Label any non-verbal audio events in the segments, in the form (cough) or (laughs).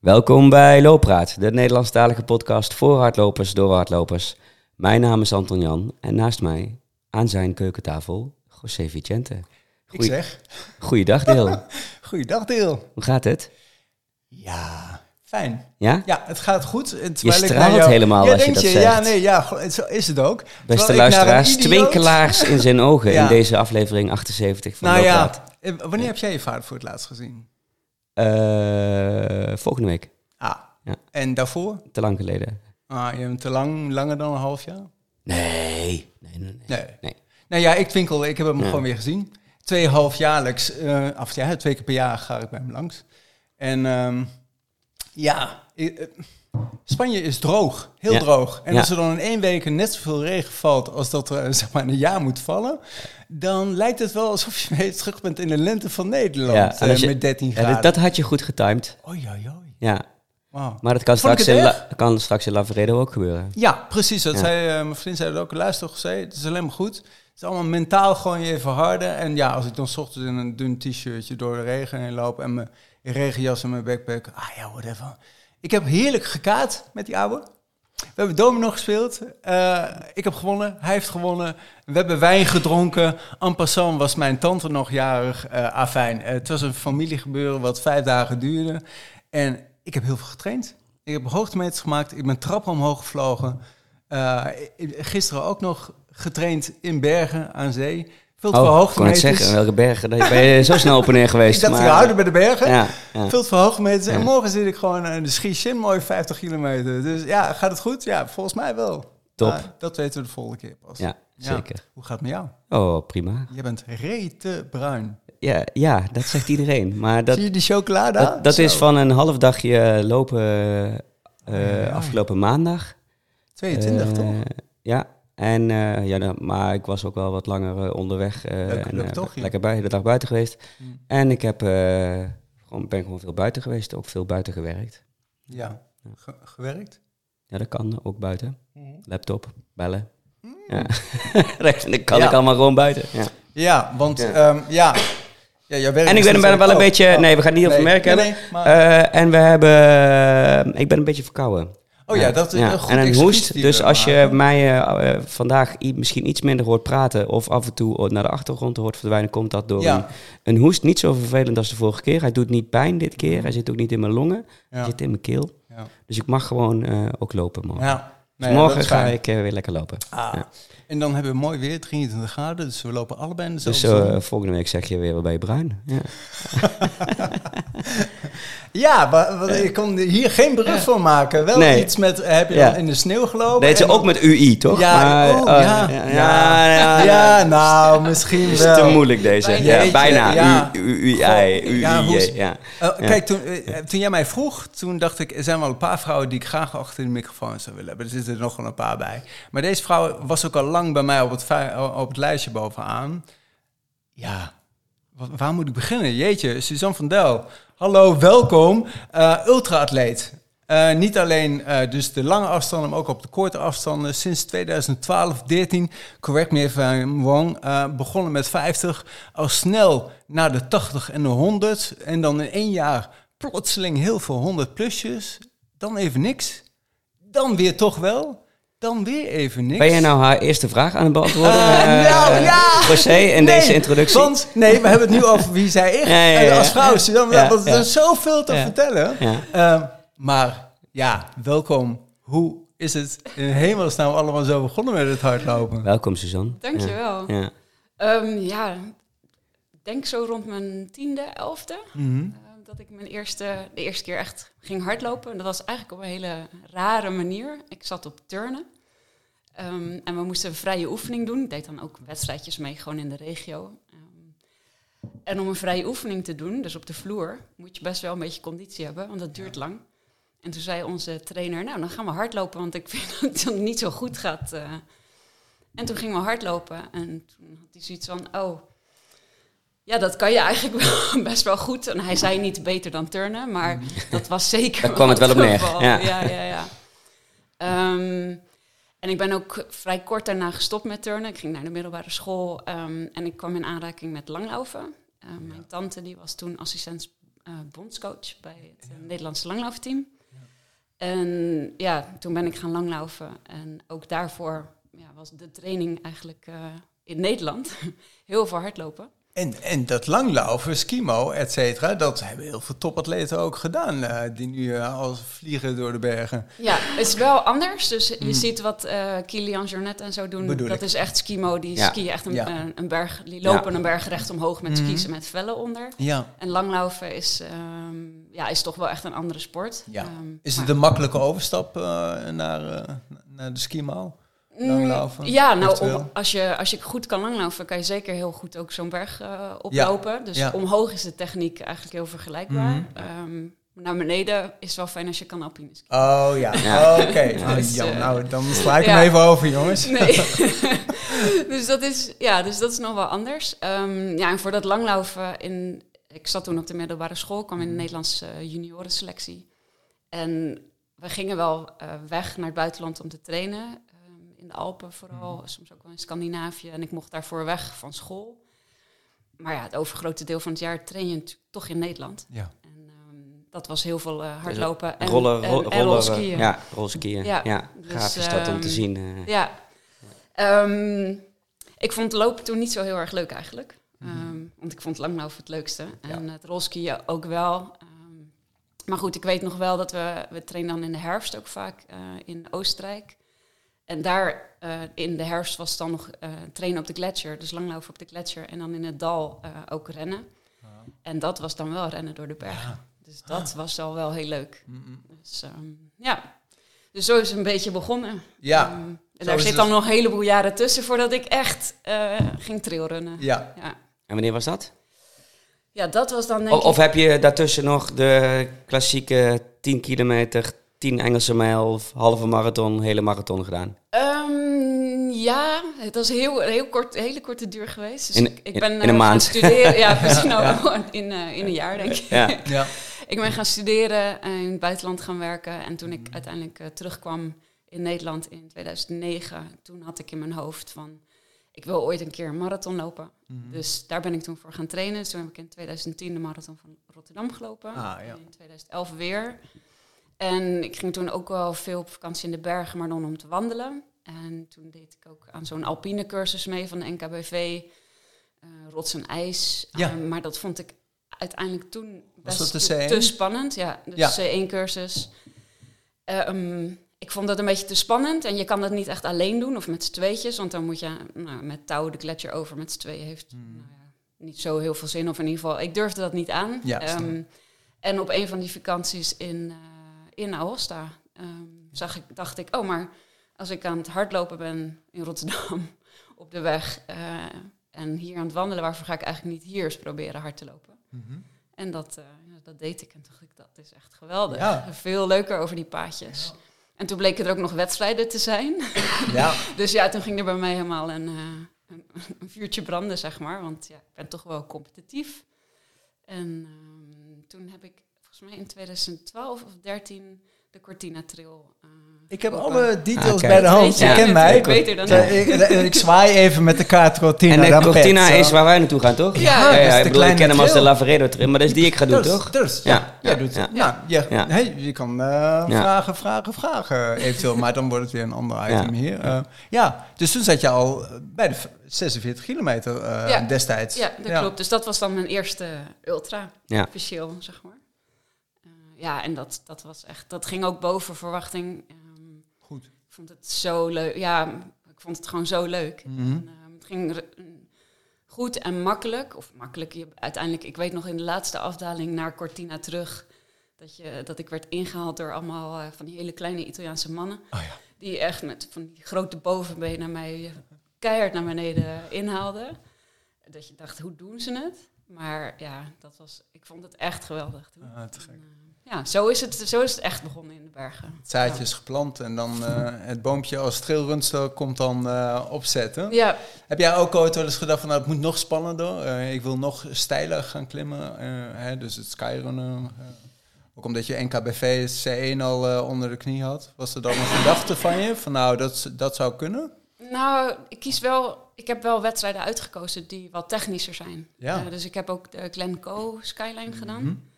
Welkom bij Looppraat, de Nederlandstalige podcast voor hardlopers door hardlopers. Mijn naam is Anton Jan en naast mij aan zijn keukentafel José Vicente. Ik zeg, Goeiedag Deel. (laughs) goeiedag Deel. Hoe gaat het? Ja, fijn. Ja? Ja, het gaat goed. Je ik straalt naar jou- helemaal ja, als je dat je, Ja, zegt. nee, ja, go- zo is het ook. Beste Terwijl luisteraars, idioot- twinkelaars in zijn ogen (laughs) Ja. in deze aflevering 78 van Nou ja, eh, wanneer heb jij je vader voor het laatst gezien? Eh, volgende week, Ah, Ja. en daarvoor? te lang geleden. Ah, je hebt hem te lang, langer dan een half jaar? Nee, nee, nee. nee. Nee. Nee. Nou ja, ik twinkel, ik heb hem Ja. gewoon weer gezien. Twee halfjaarlijks, eh of ja, twee keer per jaar ga ik bij hem langs. En ehm, ja, eh, eh, Spanje is droog, heel Ja. droog. En Ja. als er dan in één week net zoveel regen valt als dat er (laughs) zeg maar, in een jaar moet vallen, dan lijkt het wel alsof je weer terug bent in de lente van Nederland Ja, eh, je- met 13 Ja, graden. dat, dat had je goed getimed. Oei, oei, oei. Ja, maar dat kan straks, in, La- kan straks in Lavaredo ook gebeuren. Ja, precies. Dat zei, eh, mijn vriend zei dat ook. Luister, gezegd, het is alleen maar goed. Het is allemaal mentaal gewoon je verharden. En ja, als ik dan 's ochtends in een dun t-shirtje door de regen heen loop... en mijn regenjas en mijn backpack... Ah ja, whatever. Ik heb heerlijk gekaat met die ouwe. We hebben domino gespeeld. Eh, ik heb gewonnen. Hij heeft gewonnen. We hebben wijn gedronken. En passant was mijn tante nog jarig. Eh afijn. Eh, het was een familiegebeuren wat vijf dagen duurde. En ik heb heel veel getraind. Ik heb hoogtemeters gemaakt. Ik ben trappen omhoog gevlogen. Gisteren ook nog getraind in Bergen aan zee. Veel te veel Oh, ik hoogtemeters. zeggen, welke bergen. Daar ben je zo snel op en neer (laughs) geweest. Ik dacht, maar- bij de bergen. Ja, ja. Veel te veel hoogtemeters. En morgen zit ik gewoon in de Schieshin, mooi 50 kilometer. Dus ja, gaat het goed? Ja, volgens mij wel. Top. Maar dat weten we de volgende keer pas. ja, zeker. Hoe gaat het met jou? Oh, prima. Je bent rete bruin. Ja, ja, dat zegt iedereen. Maar dat, Zie je die chocolade? dat, dat is van een half dagje lopen eh, ja. afgelopen maandag. 22, Eh, toch? Ja, en, eh, ja dan- maar ik was ook wel wat langer eh, onderweg. eh, Leuk- en, leuk toch, ja. Lekker bij, de dag buiten geweest. Hmm. En ik heb, eh, gewoon, ben gewoon veel buiten geweest, ook veel buiten gewerkt. Ja. Ge- gewerkt? Ja, dat kan ook buiten. Mhm. Laptop, bellen. Ja. (laughs) dat kan Ja. ik allemaal gewoon buiten. Ja. Ja, want Ja. ja. ja. ja jouw werk En ik ben er wel een beetje... Oh, Nee, we gaan het niet over nee, merk nee, hebben. nee, maar- Eh, en we hebben... Ik ben een beetje verkouden. Oh ja, dat is een goed En een hoest. Dus als je mij eh, eh, vandaag misschien iets minder hoort praten... of af en toe naar de achtergrond hoort verdwijnen... komt dat door een, een hoest. Niet zo vervelend als de vorige keer. Hij doet niet pijn dit keer. Hij zit ook niet in mijn longen. Hij zit in mijn keel. Dus ik mag gewoon eh, ook lopen morgen. Ja. Dus Nee, morgen ga ik eh, weer lekker lopen. Ah. Ja. En dan hebben we mooi weer, 23 graden, dus we lopen allebei in Dus dezelfde eh, zon. volgende week zeg je weer, je bruin? Ja. (laughs) Ja, maar ik kon hier geen begrip van maken. Wel Nee. iets met, heb je dan in de sneeuw gelopen? Nee, het is ook met UI, toch? Ja, Maar, oh, oh, ja. ja, Ja. nou, misschien Het is wel. te moeilijk deze. Ja, bijna. ja. U, u, u, Goh, I, u, ja. Eh, Ja. Kijk, toen, eh, toen jij mij vroeg, toen dacht ik, er zijn wel een paar vrouwen die ik graag achter de microfoon zou willen hebben. Er er nog wel een paar bij. Maar deze vrouw was ook al lang bij mij op het, op het lijstje bovenaan. Ja, wa- waar moet ik beginnen? Jeetje, Suzanne van Del. Hallo, welkom. Eh ultraatleet. Eh, niet alleen eh, dus de lange afstanden, maar ook op de korte afstanden. Sinds 2012, 13, correct me if I'm wrong, begonnen met 50. Al snel naar de 80 en de 100. En dan in één jaar plotseling heel veel 100 plusjes. Dan even niks. Dan weer toch wel. Dan weer even niks. Ben jij nou haar eerste vraag aan het beantwoorden? Eh, nou, ja. José, in Nee, deze introductie? Want, nee, we hebben het nu over wie zij is. Ja, ja, En ja. als vrouw is ze dan Ja, want er zoveel te Ja. vertellen. Ja. Ehm, maar ja, welkom. Hoe is het in hemelsnaam allemaal zo begonnen met het hardlopen? Welkom, Suzanne. Dankjewel. Ja. Ja. Ehm, ja, ik denk zo rond mijn tiende, elfde. Mhm. eh, dat ik mijn eerste, de eerste keer echt ging hardlopen. En dat was eigenlijk op een hele rare manier. Ik zat op turnen. Ehm, en we moesten een vrije oefening doen. Ik deed dan ook wedstrijdjes mee, gewoon in de regio. Ehm, en om een vrije oefening te doen, dus op de vloer, moet je best wel een beetje conditie hebben, want dat duurt lang. En toen zei onze trainer, nou, dan gaan we hardlopen, want ik (laughs) vind dat het niet zo goed gaat. eh. En toen gingen we hardlopen en toen had hij zoiets van, oh, ja, dat kan je eigenlijk wel (laughs) best wel goed. En hij zei niet beter dan turnen, maar dat was (laughs) zeker Daar kwam het wel op neer, ja. ja, ja, ja. Ehm, en ik ben ook vrij kort daarna gestopt met turnen. Ik ging naar de middelbare school ehm, en ik kwam in aanraking met langlopen. Ehm, Mijn tante die was toen assistent eh, bondscoach bij het eh, Nederlandse langlaufteam. En ja, toen ben ik gaan langlaufen. En ook daarvoor ja, was de training eigenlijk eh, in Nederland (laughs) heel veel hardlopen. En, en dat langlaufen, skimo, et cetera, dat hebben heel veel topatleten ook gedaan. eh, die nu eh, als vliegen door de bergen. Ja, het is wel anders. Dus je ziet wat eh Kilian Jornet en zo doen. Mm. Bedoel dat ik. is echt skimo. Die Ja. skiën echt een, Ja. een, een berg. Die lopen Ja. een berg recht omhoog met skis en met vellen onder. Ja. En langlaufen is, ehm, ja, is toch wel echt een andere sport. Ja. Ehm, Is maar- het een makkelijke overstap eh, naar, eh, naar de skimo? Langlopen, Mm, Ja, nou, om- als, je, als je goed kan langlopen, kan je zeker heel goed ook zo'n berg eh, oplopen. Dus ja. omhoog is de techniek eigenlijk heel vergelijkbaar. Mhm. Ehm, naar beneden is het wel fijn als je kan alpine skiën. Oh ja, Ja. oké. Dus, eh, nou, dan sla ik ja. hem even over, jongens. Nee. (laughs) (laughs) dus, dat is, ja, dus dat is nog wel anders. Ehm, ja, en voor dat langlopen, in, ik zat toen op de middelbare school, kwam in de Nederlandse eh, juniorenselectie. En we gingen wel eh, weg naar het buitenland om te trainen. In de Alpen vooral, soms ook wel in Scandinavië. En ik mocht daarvoor weg van school. Maar ja, het overgrote deel van het jaar train je natuurlijk toch in Nederland. Ja. En ehm, dat was heel veel eh, hardlopen en, rollen, en, ro- en rollen, rolskiën. Ja, rolskiën. Ja, Ja, gaaf dus, is dat om te ehm, zien. eh. Ja. Ehm, ik vond lopen toen niet zo heel erg leuk eigenlijk. Ehm, want ik vond langlopen het leukste. En het rolskiën ook wel. Ehm, maar goed, ik weet nog wel dat we... We trainen dan in de herfst ook vaak eh, in Oostenrijk. En daar eh, in de herfst was dan nog eh, trainen op de gletsjer. Dus langlopen op de gletsjer. En dan in het dal eh, ook rennen. En dat was dan wel rennen door de bergen. Dus dat was al wel heel leuk. Dus ehm, ja, dus zo is het een beetje begonnen. Ja, Ehm, en zo daar zit het. dan nog een heleboel jaren tussen voordat ik echt eh, ging trailrunnen. ja. Ja. En wanneer was dat? ja, dat was dan denk Of, of ik... heb je daartussen nog de klassieke 10 kilometer, 10 Engelse mijl, of halve marathon, hele marathon gedaan? Ehm, ja, het was heel, heel kort, hele korte duur geweest. Dus In- ik, ik ben in eh, een maand. studeren. Ja, (laughs) precies. Nou, in, eh, in een jaar denk ik. Ja. ja. Ik ben gaan studeren en in het buitenland gaan werken. En toen ik uiteindelijk eh, terugkwam in Nederland in 2009, toen had ik in mijn hoofd van... Ik wil ooit een keer een marathon lopen. Mhm. Dus daar ben ik toen voor gaan trainen. Dus toen heb ik in 2010 de marathon van Rotterdam gelopen. Ah, ja. En in 2011 weer. En ik ging toen ook wel veel op vakantie in de bergen, maar dan om te wandelen. En toen deed ik ook aan zo'n alpine cursus mee van de NKBV. eh rots en ijs. Ja. Eh, maar dat vond ik uiteindelijk toen best dat de C1? te spannend. Ja, de Ja. C1-cursus. ik vond dat een beetje te spannend. En je kan dat niet echt alleen doen of met z'n tweetjes. Want dan moet je nou, met touw de gletsjer over met z'n tweeën. Heeft Hmm. nou ja, niet zo heel veel zin. Of in ieder geval, ik durfde dat niet aan. Ja, Ehm, en op een van die vakanties in, eh in Aosta ehm, zag ik, dacht ik... Oh, maar als ik aan het hardlopen ben in Rotterdam (laughs) op de weg... eh, en hier aan het wandelen, waarvoor ga ik eigenlijk niet hier eens proberen hard te lopen? Mhm. En dat, eh, dat deed ik. En toen dacht ik, dat is echt geweldig. Ja. Veel leuker over die paadjes. En toen bleken er ook nog wedstrijden te zijn. (laughs) ja. (laughs) dus ja, toen ging er bij mij helemaal een, eh, een, een vuurtje branden, zeg maar. Want ja, ik ben toch wel competitief. En ehm, toen heb ik volgens mij in 2012 of 13 de Cortina Trail. eh, Ik heb alle details Ah, bij de hand. Je je, kent mij. ik weet er dan niet. ik, ik zwaai even met de kaart Cortina. en de dan Cortina pet, is waar wij naartoe gaan, toch? Ja, ik, bedoel, ik ken hem als de. Lavaredo trail, maar dat is die ik ga doen, Dus, toch? Dus, Ja, ja. ja, Jij doet ja. het. Nou, je, Ja. hey, je kan eh, vragen, vragen, vragen eventueel. Maar dan wordt het weer een ander item Ja. hier. Eh, ja, dus toen zat je al bij de v- 46 kilometer eh, Ja. destijds. Ja, dat klopt. Dus dat was dan mijn eerste ultra, Ja. officieel, zeg maar. Ja, en dat, dat was echt, dat ging ook boven verwachting. Ehm, Goed. ik vond het zo leuk. Ja, ik vond het gewoon zo leuk. Mhm. En, ehm, het ging re- goed en makkelijk. Of makkelijk, je, uiteindelijk, ik weet nog in de laatste afdaling naar Cortina terug... dat, je, dat ik werd ingehaald door allemaal eh, van die hele kleine Italiaanse mannen... Oh ja. die echt met van die grote bovenbenen mij keihard naar beneden inhaalden. Dat je dacht, hoe doen ze het? Maar ja, dat was, ik vond het echt geweldig. Toen. Ah, te gek. En, eh, ja, zo is, het, zo is het echt begonnen in de bergen. Het zaadje is geplant en dan eh, het boompje als trailrunster komt dan eh, opzetten. Ja, Heb jij ook ooit wel eens gedacht van nou, het moet nog spannender? Eh, ik wil nog steiler gaan klimmen. hè, dus het skyrunnen. ook omdat je NKBV C1 al onder de knie had. Was er dan een gedachte van je? Van nou, dat, dat zou kunnen? nou, ik kies wel. Ik heb wel wedstrijden uitgekozen die wat technischer zijn. Ja. Dus ik heb ook de Glencoe Skyline gedaan.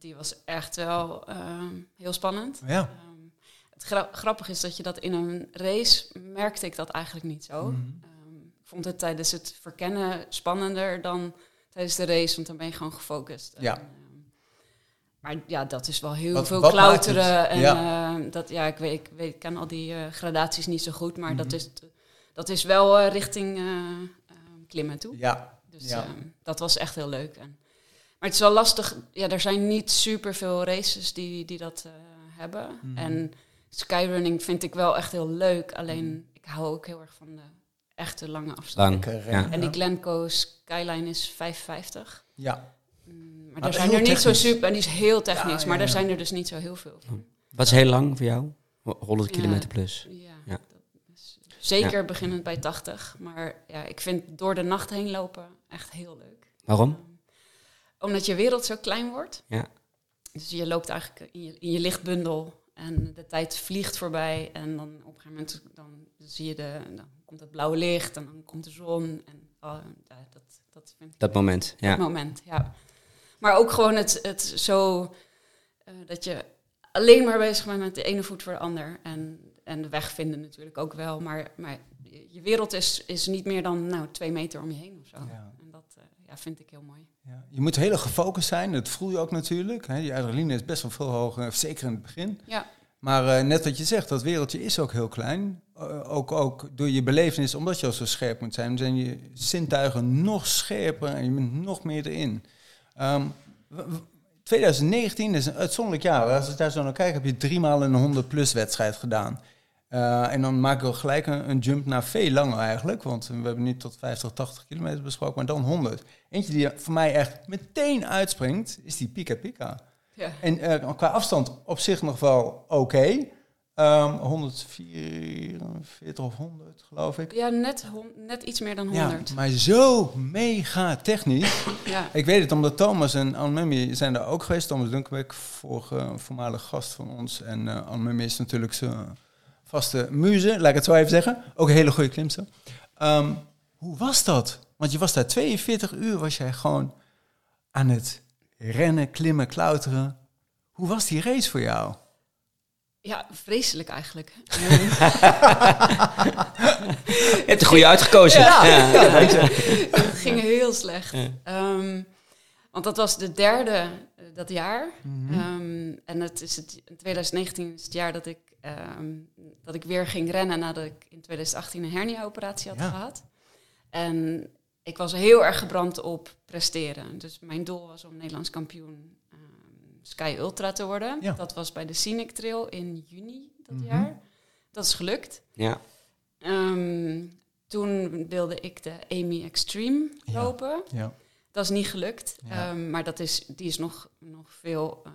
Die was echt wel ehm, heel spannend. Ja. Ehm, het gra grappige is dat je dat in een race merkte ik dat eigenlijk niet zo. Mhm. Ehm, ik vond het tijdens het verkennen spannender dan tijdens de race, want dan ben je gewoon gefocust. Ja. En, maar ja, dat is wel heel Wat- veel wat klauteren. En Ja. dat, ja, ik weet, ik weet, ik ken al die eh, gradaties niet zo goed, maar dat, Mhm. is, dat is wel eh, richting eh, klimmen toe. Ja. Dus Ja. dat was echt heel leuk. En, maar het is wel lastig. Ja, er zijn niet super veel races die, die dat eh, hebben. Mhm. En skyrunning vind ik wel echt heel leuk. Alleen ik hou ook heel erg van de echte lange afstand. Lang. Ja. En die Glencoe Skyline is 550. Ja. Mm, maar Maar daar zijn er niet zo super. En die is heel technisch, Ja, ja, maar daar zijn er dus niet zo heel veel van. Wat is heel lang voor jou? 100 Ja. kilometer plus. Ja, Ja. dat is zeker beginnend bij 80. Maar ja, ik vind door de nacht heen lopen echt heel leuk. Waarom? Omdat je wereld zo klein wordt. Ja. Dus je loopt eigenlijk in je, in je lichtbundel en de tijd vliegt voorbij. En dan op een gegeven moment dan zie je de, dan komt het blauwe licht en dan komt de zon. En oh, dat, dat vind ik Dat moment, ja. moment, ja. Maar ook gewoon het, het zo eh, dat je alleen maar bezig bent met de ene voet voor de ander. En, en de weg vinden natuurlijk ook wel. Maar, maar je je wereld is, is niet meer dan nou, twee meter om je heen of zo. Ja. En dat eh, ja, vind ik heel mooi. Ja. Je moet heel gefocust zijn, dat voel je ook natuurlijk. Hè. Die adrenaline is best wel veel hoger, zeker in het begin. Ja. Maar eh, net wat je zegt, dat wereldje is ook heel klein. Eh, ook, ook door je belevenis, omdat je al zo scherp moet zijn, zijn je zintuigen nog scherper en je bent nog meer erin. Ehm, w- w- 2019 is een uitzonderlijk jaar. Als ik daar zo naar kijk, heb je drie maal een 100 plus wedstrijd gedaan. Eh, en dan maken we gelijk een, een jump naar veel langer eigenlijk. Want we hebben nu tot 50, 80 kilometer besproken, maar dan 100. Eentje die voor mij echt meteen uitspringt, is die Pika Pika. Ja. En eh, qua afstand op zich nog wel oké. Ehm 144 of 100, geloof ik. Ja, net, net iets meer dan 100. Ja, maar zo mega technisch. Ja, ik weet het omdat Thomas en Anne-Mummy zijn daar ook geweest. Thomas Dunkerbeck, vorige voormalig gast van ons. En eh Anne-Mummy is natuurlijk zijn vaste muze, laat ik het zo even zeggen. Ook een hele goede klimster. Ehm, hoe was dat? Want je was daar 42 uur, was jij gewoon aan het rennen, klimmen, klauteren. Hoe was die race voor jou? ja vreselijk eigenlijk. (laughs) Je hebt de goede uitgekozen. Ja. het ging heel slecht. Ehm, want dat was de derde eh, dat jaar. Mhm. Ehm, en het is het, in 2019 is het jaar dat ik, ehm, dat ik weer ging rennen nadat ik in 2018 een hernia-operatie had Ja. gehad. En ik was heel erg gebrand op presteren. Dus mijn doel was om Nederlands kampioen ehm, Sky Ultra te worden. Ja. Dat was bij de Scenic Trail in juni dat Mhm. jaar. Dat is gelukt. Ja. Ehm, toen wilde ik de Amy Extreme lopen. Ja. Dat is niet gelukt. Ja. Ehm, maar dat is, die is nog, nog veel eh,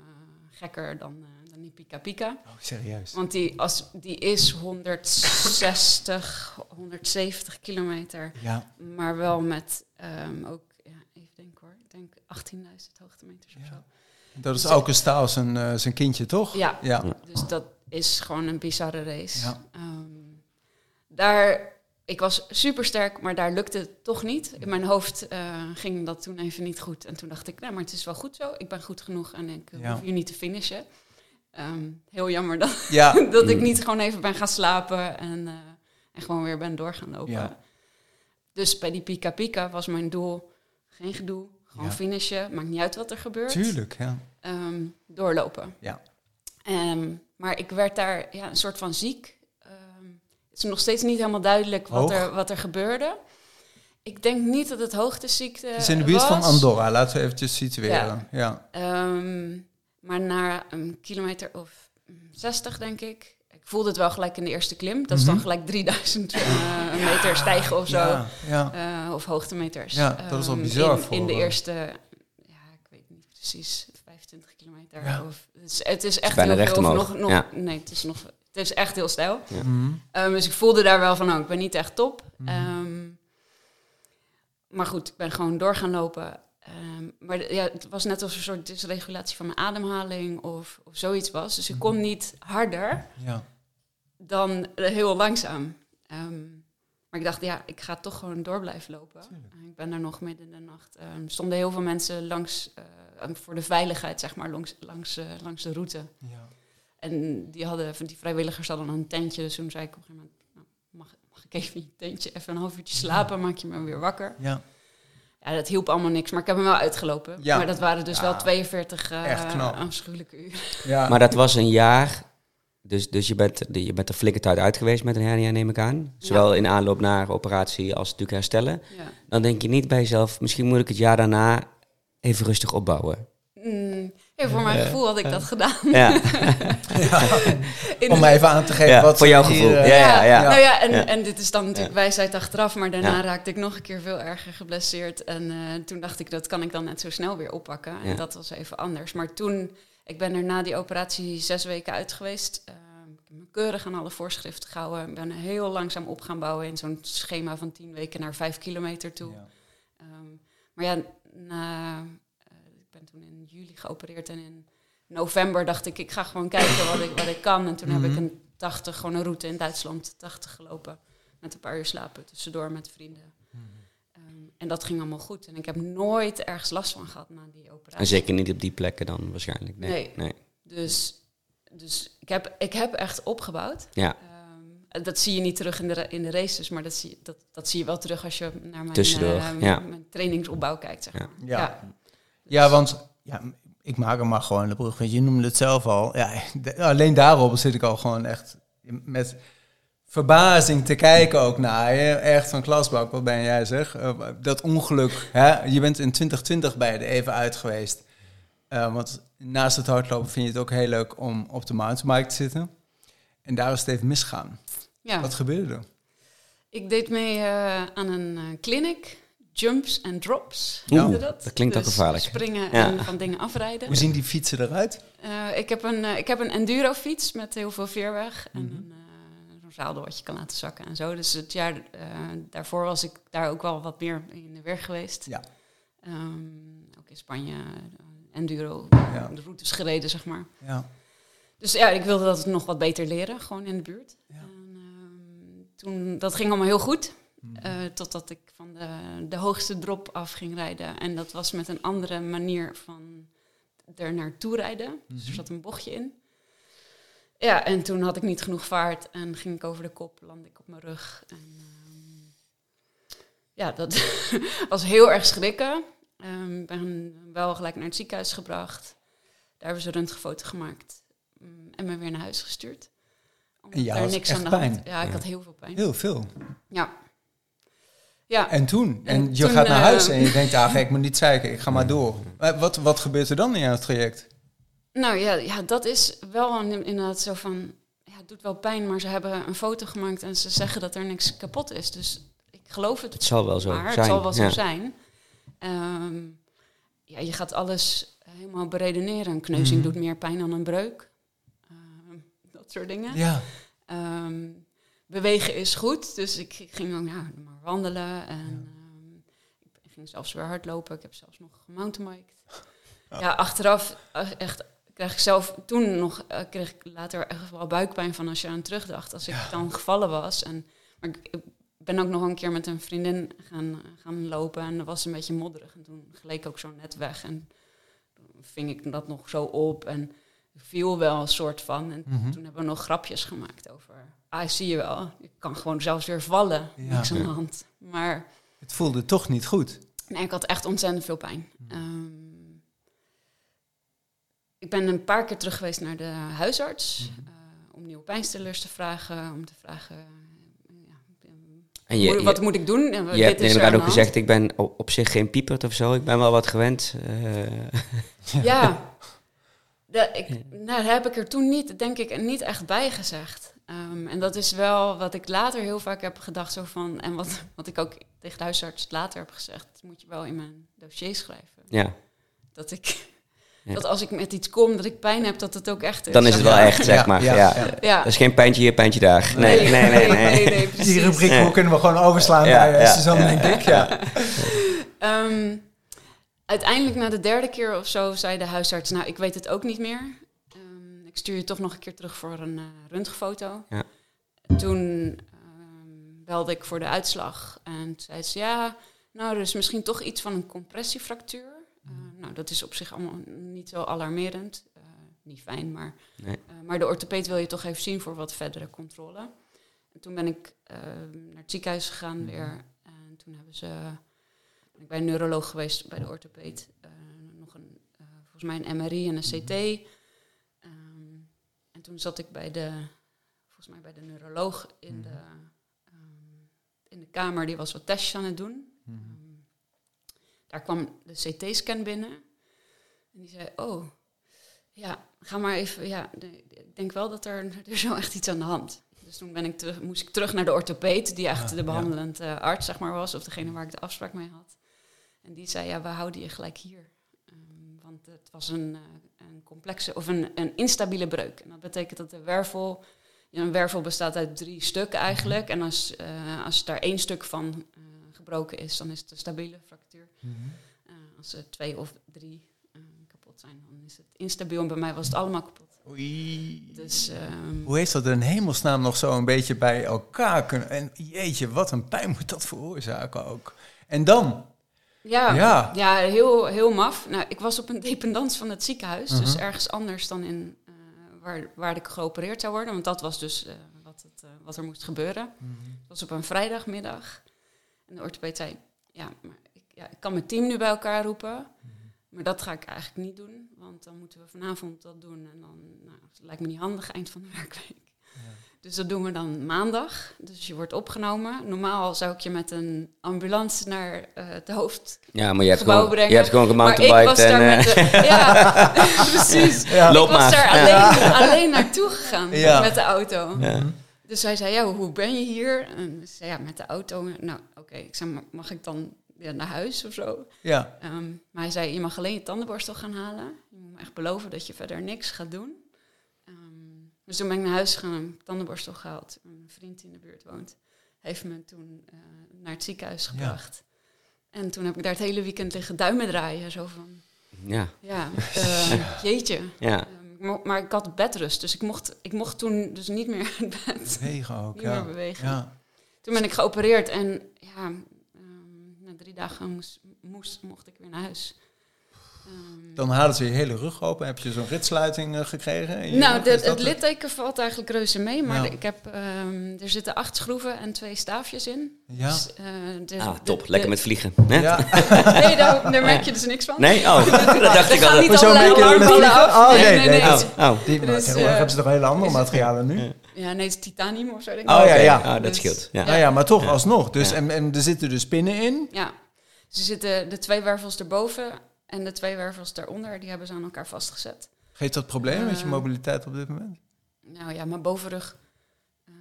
gekker dan, eh, die Pika Pika. Oh, serieus. Want die, als, die is 160, 170 kilometer. Ja. Maar wel met ehm, ook, ja, even denken hoor, ik denk 18.000 hoogtemeters of Ja. zo. Dat is Auke Staal zijn, zijn kindje, toch? Ja, Ja. dus dat is gewoon een bizarre race. Ja. Ehm, daar, ik was super sterk, maar daar lukte het toch niet. In mijn hoofd eh, ging dat toen even niet goed. En toen dacht ik, nou, maar het is wel goed zo. Ik ben goed genoeg en ik eh, Ja. hoef hier niet te finishen. Ehm, heel jammer dat, Ja. (laughs) dat ik niet gewoon even ben gaan slapen en, eh, en gewoon weer ben door gaan lopen. Ja. Dus bij die Pika Pika was mijn doel geen gedoe. Gewoon Ja. finishen, maakt niet uit wat er gebeurt Tuurlijk, ja. ehm, doorlopen. Ja. Ehm, maar ik werd daar ja, een soort van ziek. Ehm, het is nog steeds niet helemaal duidelijk wat Hoog? er, wat er gebeurde. Ik denk niet dat het hoogteziekte Het is in de buurt van. Andorra, laten we eventjes situeren. Ja. Ehm, maar na een kilometer of mm, 60, denk ik. Ik voelde het wel gelijk in de eerste klim. Dat is dan Mhm. gelijk 3000 eh, meter stijgen of zo. Ja, ja. Eh, of hoogtemeters. Ja, dat is wel Ehm, bizar In, voor, in de eh, eerste, ja, ik weet niet precies, 25 kilometer. Ja. Of, het, is, het is echt bijna heel recht veel. Nog, nog, Ja. Nee, het is, nog, het is echt heel stijl. Mhm. Ehm, dus ik voelde daar wel van, oh, ik ben niet echt top. Mhm. Ehm, maar goed, ik ben gewoon door gaan lopen. Ehm, maar ja, het was net als een soort dysregulatie van mijn ademhaling of, of zoiets was. Dus ik kon niet harder ja. dan eh, heel langzaam. Ehm, maar ik dacht, ja, ik ga toch gewoon door blijven lopen. Ik ben daar nog midden in de nacht. ehm stonden heel veel mensen langs, eh, voor de veiligheid, zeg maar, langs, langs, eh, langs de route. Ja. En die, hadden, die vrijwilligers hadden een tentje. Dus toen zei ik op een gegeven moment, nou, mag, mag ik even in je tentje even een half uurtje slapen, maak je me weer wakker. Ja. Ja, dat hielp allemaal niks, maar ik heb hem wel uitgelopen. Ja. Maar dat waren dus Ja. wel 42 eh Echt knap. afschuwelijke uren. ja. Maar dat was een jaar. Dus, dus je, bent, je bent er flinke tijd uit geweest met een hernia, neem ik aan. Zowel in aanloop naar operatie als natuurlijk herstellen. Ja. Dan denk je niet bij jezelf, misschien moet ik het jaar daarna even rustig opbouwen. Mm, ja, voor mijn gevoel had ik dat gedaan. Ja, (laughs) Om de- even aan te geven Ja, wat voor jouw hier, gevoel. eh, Ja, ja, ja. Nou ja, en, Ja. en dit is dan natuurlijk wijsheid achteraf, maar daarna Ja. raakte ik nog een keer veel erger geblesseerd. En eh, toen dacht ik, dat kan ik dan net zo snel weer oppakken. En Ja. dat was even anders. Maar toen, ik ben er na die operatie zes weken uit geweest. Eh, ik heb me keurig aan alle voorschriften gehouden. Ik ben heel langzaam op gaan bouwen in zo'n schema van tien weken naar vijf kilometer toe. Ja. Ehm, maar ja, na, eh, ik ben toen in juli geopereerd en in november dacht ik, ik ga gewoon kijken wat ik, wat ik kan. En toen heb ik Mhm. een 80, gewoon een route in Duitsland, 80 gelopen. Met een paar uur slapen tussendoor met vrienden. Mhm. Ehm, en dat ging allemaal goed. En ik heb nooit ergens last van gehad na die operatie. en zeker niet op die plekken dan waarschijnlijk. Nee. Nee. nee. Dus, dus ik, heb, ik heb echt opgebouwd. Ja. Ehm, dat zie je niet terug in de, in de races, maar dat zie, dat, dat zie je wel terug als je naar mijn, Tussendoor, eh, ja. mijn trainingsopbouw kijkt. Zeg Ja. Ja. Ja, want ja, ik maak hem maar gewoon de brug. Want je noemde het zelf al. Ja, de- alleen daarop zit ik al gewoon echt met verbazing te kijken ook naar je. Echt van klasbak, wat ben jij zeg? Eh, dat ongeluk, hè? je bent in 2020 bij er even uit geweest. Eh, want naast het hardlopen vind je het ook heel leuk om op de mountainbike te zitten. En daar is het even misgegaan. Ja. Wat gebeurde er? Ik deed mee eh, aan een eh, clinic, jumps en drops. Oeh, Noemde dat? dat klinkt ook Dus gevaarlijk. Springen Ja. en van dingen afrijden. Hoe zien die fietsen eruit? Eh, ik, heb een, eh, ik heb een endurofiets met heel veel veerweg en Mhm. een eh, zo'n zadel wat je kan laten zakken en zo. Dus het jaar eh, daarvoor was ik daar ook wel wat meer in de weer geweest. Ja. Ehm, ook in Spanje eh, enduro, Ja. de routes gereden, zeg maar. Ja. Dus ja, ik wilde dat nog wat beter leren, gewoon in de buurt. Ja. En, ehm, toen, dat ging allemaal heel goed. Mhm. Eh, totdat ik van de, de hoogste drop af ging rijden. En dat was met een andere manier van er naartoe rijden. Dus er Mhm. zat een bochtje in. Ja, en toen had ik niet genoeg vaart en ging ik over de kop, landde ik op mijn rug. En, ehm, ja, dat (laughs) was heel erg schrikken. Ehm, Ik ben wel gelijk naar het ziekenhuis gebracht. Daar hebben ze een röntgenfoto gemaakt mm, en me weer naar huis gestuurd. Omdat En daar had niks echt aan de pijn? hand. Ja, ik Ja. had heel veel pijn. Heel veel. Ja. Ja, En toen? En, En je toen, gaat naar eh, huis en je denkt, ah, ik moet niet zeiken, ik ga maar door. Maar Wat, wat gebeurt er dan in jouw traject? nou ja, ja, dat is wel een- inderdaad zo van... Ja, het doet wel pijn, maar ze hebben een foto gemaakt en ze zeggen dat er niks kapot is. Dus ik geloof het Het zal wel zo maar. zijn. Het zal wel zo ja. zijn. Ehm, ja, je gaat alles helemaal beredeneren. Een kneuzing Mhm. doet meer pijn dan een breuk. Ehm, dat soort dingen. Ja. Ehm, bewegen is goed, dus ik ging ook ja, maar wandelen en ehm, ik ging zelfs weer hardlopen. Ik heb zelfs nog gemountainbiked. (laughs) Ja, achteraf eh, echt krijg ik zelf toen nog eh, kreeg ik later echt wel buikpijn van als je aan terugdacht. Als ik dan gevallen was en maar ik, ik ben ook nog een keer met een vriendin gaan, gaan lopen en dat was een beetje modderig en toen gleek ook zo net weg en toen ving ik dat nog zo op en viel wel een soort van. En Mhm. toen hebben we nog grapjes gemaakt over. Ah, zie je wel, ik kan gewoon zelfs weer vallen. Ja. Niks aan de hand. Maar Het voelde toch niet goed. nee, ik had echt ontzettend veel pijn. Mhm. Ehm, ik ben een paar keer terug geweest naar de huisarts. Mhm. eh, om nieuwe pijnstillers te vragen. Om te vragen, eh, ja, En je, hoe- je, wat moet ik doen? En je dit hebt neem ik ook gezegd, ik ben op, op zich geen piepert of zo. Ik ben wel wat gewend. eh. Ja, (laughs) De, ik, nou, daar heb ik er toen niet, denk ik, niet echt bij gezegd. Ehm, en dat is wel wat ik later heel vaak heb gedacht. Zo van, en wat, (laughs) wat ik ook tegen de huisarts later heb gezegd. Dat moet je wel in mijn dossier schrijven. ja, Dat ik... Ja. Dat als ik met iets kom, dat ik pijn heb, dat het ook echt is. dan is het wel echt, zeg maar. ja, Ja, ja. Ja. Dat is geen pijntje hier, pijntje daar. Nee, nee, nee. nee. Die rubriek Ja. kunnen we gewoon overslaan Ja, bij ja, uh, Suzanne, ja. denk ik. Ja. (laughs) Ehm, uiteindelijk na de derde keer of zo zei de huisarts, nou, ik weet het ook niet meer. Ehm, ik stuur je toch nog een keer terug voor een uh, röntgenfoto. Ja. Toen ehm, belde ik voor de uitslag en zei ze, ja, nou, er is misschien toch iets van een compressiefractuur. Uh, nou, dat is op zich allemaal niet zo alarmerend. Uh, niet fijn, maar, Nee. uh, maar de orthopeed wil je toch even zien voor wat verdere controle. En toen ben ik uh, naar het ziekenhuis gegaan Mhm. weer. En toen hebben ze, ben ik bij een neuroloog geweest, bij de orthopeed. Nog een, volgens mij een MRI en een CT. En toen zat ik bij de, volgens mij bij de neuroloog in, de, um, in de kamer. Die was wat testjes aan het doen. Um, daar kwam de CT-scan binnen. En die zei, oh, ja, ga maar even... Ja, de, ik denk wel dat er, (laughs) er wel echt iets aan de hand. Dus toen ben ik terug, moest ik terug naar de orthopeed, die echt de behandelend uh, arts zeg maar, was, of degene waar ik de afspraak mee had. En die zei, ja, we houden je gelijk hier. Het was een, uh, een complexe, of een, een instabiele breuk. En dat betekent dat de wervel, een wervel bestaat uit drie stukken eigenlijk. En als, uh, als daar één stuk van uh, gebroken is, dan is het een stabiele fractuur. Mm -hmm. als er twee of drie kapot zijn, dan is het instabiel. En bij mij was het allemaal kapot. Oei. Dus, um, Hoe heeft dat in hemelsnaam nog zo een beetje bij elkaar kunnen... En jeetje, wat een pijn moet dat veroorzaken ook. En dan? Ja, Ja. ja. heel, heel maf. Nou, ik was op een dependance van het ziekenhuis. Mhm. Dus ergens anders dan in, uh, waar, waar ik geopereerd zou worden. Want dat was dus uh, wat, het, uh, wat er moest gebeuren. Mhm. Het was op een vrijdagmiddag. En de orthopeed zei... Ja, maar ik, ja, ik kan mijn team nu bij elkaar roepen... Maar dat ga ik eigenlijk niet doen, want dan moeten we vanavond dat doen. En dan nou, lijkt me niet handig, eind van de werkweek. Ja. Dus dat doen we dan maandag. Dus je wordt opgenomen. Normaal zou ik je met een ambulance naar uh, het hoofd. Ja, maar je hebt, gebouw gewoon, brengen. je hebt gewoon gemountainbiked. en, uh, met de, (laughs) ja, (laughs) precies. Ja. Loop ik was maar. daar alleen, alleen naartoe gegaan Ja. met de auto. Ja. Dus hij zei, ja, hoe ben je hier? En ik zei, ja, met de auto. Nou, oké. Okay. Ik zei, mag ik dan naar huis of zo. Ja. Um, maar hij zei, je mag alleen je tandenborstel gaan halen. Je moet me echt beloven dat je verder niks gaat doen. Dus toen ben ik naar huis gegaan en tandenborstel gehaald. Een vriend die in de buurt woont, heeft me toen uh, naar het ziekenhuis gebracht. Ja. En toen heb ik daar het hele weekend liggen duimen draaien. Zo van, ja, ja uh, (laughs) jeetje. Ja. Um, maar ik had bedrust, dus ik mocht, ik mocht toen dus niet meer (laughs) uit bed. Bewegen ook, niet ja. meer bewegen. Ja. Toen ben ik geopereerd en ja, na drie dagen moest, moest, mocht ik weer naar huis. Um, Dan halen ze je hele rug open. Heb je zo'n ritsluiting uh, gekregen? Nou, de, het litteken valt eigenlijk reuze mee. Maar Ja. ik heb, um, er zitten acht schroeven en twee staafjes in. Ja. Dus, uh, de, Ah, top. de- Lekker met vliegen. Hè? Ja. (laughs) Nee, daar, daar merk je dus niks van. Nee? Oh, (laughs) dat dacht ik al. niet Hoezo allerlei merk je er met vliegen? af. Oh, nee, nee, nee, nee, nee. dat- Oh, oh. Die, Dus, eh, hebben ze toch hele andere materialen nu? Ja. Ja, nee, het is titanium of zo, denk ik. Oh, ja, ja. Ah, dat Dus- scheelt. Ja. Nou ja, maar toch Ja. alsnog. Dus, Ja. en, en er zitten dus pinnen in. Ja. Er zitten de twee wervels erboven en de twee wervels daaronder. Die hebben ze aan elkaar vastgezet. Geeft dat problemen met je Eh. mobiliteit op dit moment? Nou ja, mijn bovenrug, eh,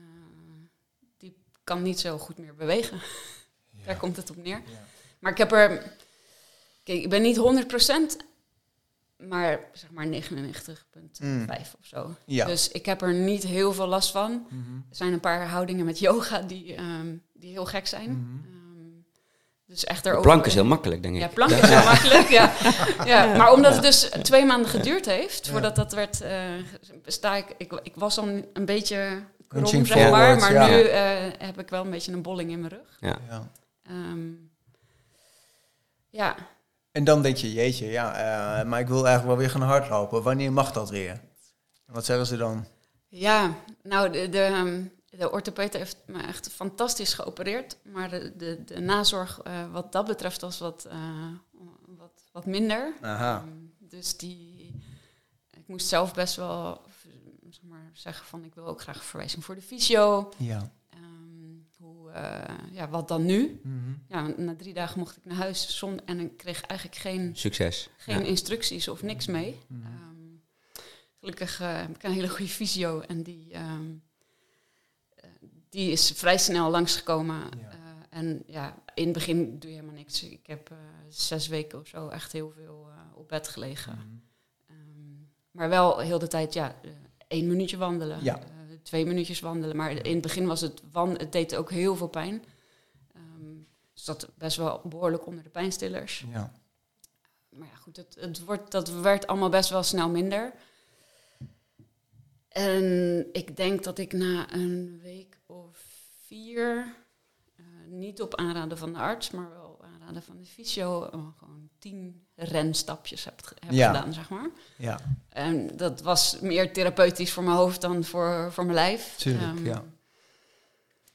die kan niet zo goed meer bewegen. (laughs) Daar komt het op neer. Maar ik heb er, kijk, ik ben niet 100%, maar zeg maar 99,5 Mm. of zo. Ja. Dus ik heb er niet heel veel last van. Mhm. Er zijn een paar houdingen met yoga die, ehm, die heel gek zijn. Mhm. Dus echt erover- plank is heel makkelijk, denk ik. ja, plank is heel makkelijk, ja. (laughs) ja. Maar omdat het dus twee maanden geduurd heeft, voordat dat werd, eh, sta ik, ik, ik was dan een beetje krom, zeg maar. Maar ja. nu eh, heb ik wel een beetje een bolling in mijn rug. Ja. Ja. Ehm, ja, En dan denk je, jeetje, ja, eh, maar ik wil eigenlijk wel weer gaan hardlopen. Wanneer mag dat weer? Wat zeggen ze dan? ja, nou, de, de, ehm, de orthopeed heeft me echt fantastisch geopereerd. Maar de, de, de nazorg eh, wat dat betreft was wat, eh, wat, wat minder. Aha. Ehm, dus die, ik moest zelf best wel zeg maar, zeggen van ik wil ook graag een verwijzing voor de fysio. Ja. Ehm, hoe, eh, ja, wat dan nu? Mhm. Ja, na drie dagen mocht ik naar huis zon en ik kreeg eigenlijk geen, Succes. geen Ja. instructies of niks mee. Mhm. Ehm, gelukkig heb ik een hele goede fysio en die, die is vrij snel langsgekomen. Ja. Eh, en ja, in het begin doe je helemaal niks. Ik heb eh, zes weken of zo echt heel veel eh, op bed gelegen. Mhm. Ehm, maar wel heel de tijd, ja, één minuutje wandelen. Ja. twee minuutjes wandelen. Maar in het begin was het, wan het deed ook heel veel pijn. Ehm dus dat best wel behoorlijk onder de pijnstillers. Ja. Maar ja, goed, het, het wordt, dat werd allemaal best wel snel minder. En ik denk dat ik na een week vier, eh, niet op aanraden van de arts, maar wel aanraden halen van de fysio. eh, gewoon tien renstapjes heb, heb Ja. gedaan, zeg maar. Ja, En dat was meer therapeutisch voor mijn hoofd dan voor, voor mijn lijf. tuurlijk. Ehm, ja.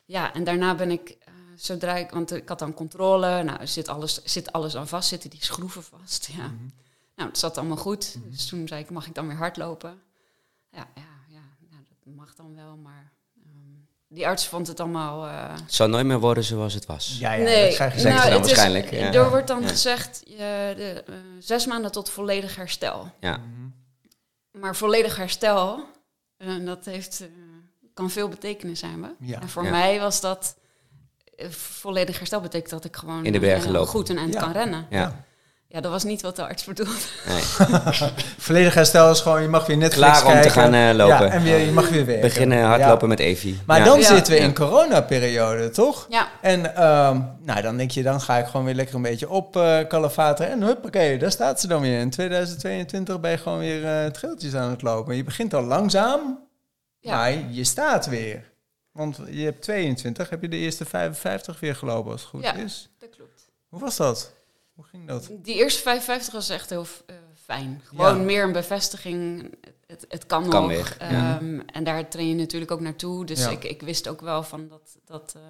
Ja, en daarna ben ik, eh, zodra ik, want ik had dan controle, nou zit alles, zit alles aan vast, zitten die schroeven vast. Ja. Mhm. Nou, het zat allemaal goed. Dus toen zei ik, mag ik dan weer hardlopen? Ja, ja, ja nou, dat mag dan wel, maar die arts vond het allemaal... eh, Het zal nooit meer worden zoals het was. Ja, ja, nee, dat dan het is- waarschijnlijk, ja. Er wordt dan Ja. gezegd, de, eh, zes maanden tot volledig herstel. Ja. Mhm. Maar volledig herstel, eh, dat heeft, eh, kan veel betekenis hebben. Ja. En voor Ja. mij was dat volledig herstel betekent dat ik gewoon In de bergen lopen. goed een eind Ja. kan rennen. Ja. Ja, dat was niet wat de arts bedoelde. Nee. (laughs) Volledig herstel is gewoon, je mag weer Netflix Klaar om te kijken. gaan eh, lopen. Ja, en weer, je mag weer werken. Beginnen hardlopen Ja. met Evi. Maar Ja. dan Ja. zitten we Ja. in coronaperiode, toch? Ja, En ehm, nou, dan denk je, dan ga ik gewoon weer lekker een beetje op eh kalafateren. En huppakee, daar staat ze dan weer. In 2022 ben je gewoon weer eh trailtjes aan het lopen. Je begint al langzaam, Ja. maar je staat weer. Want je hebt 22, heb je de eerste 55 weer gelopen als het goed Ja. is. dat klopt. Hoe was dat? Hoe ging dat? Die eerste 55 was echt heel eh, fijn. Gewoon Ja. meer een bevestiging. Het, het kan, Kan nog. weer, ja. Ehm, En daar train je natuurlijk ook naartoe. Dus Ja. ik, ik wist ook wel van dat, dat, eh,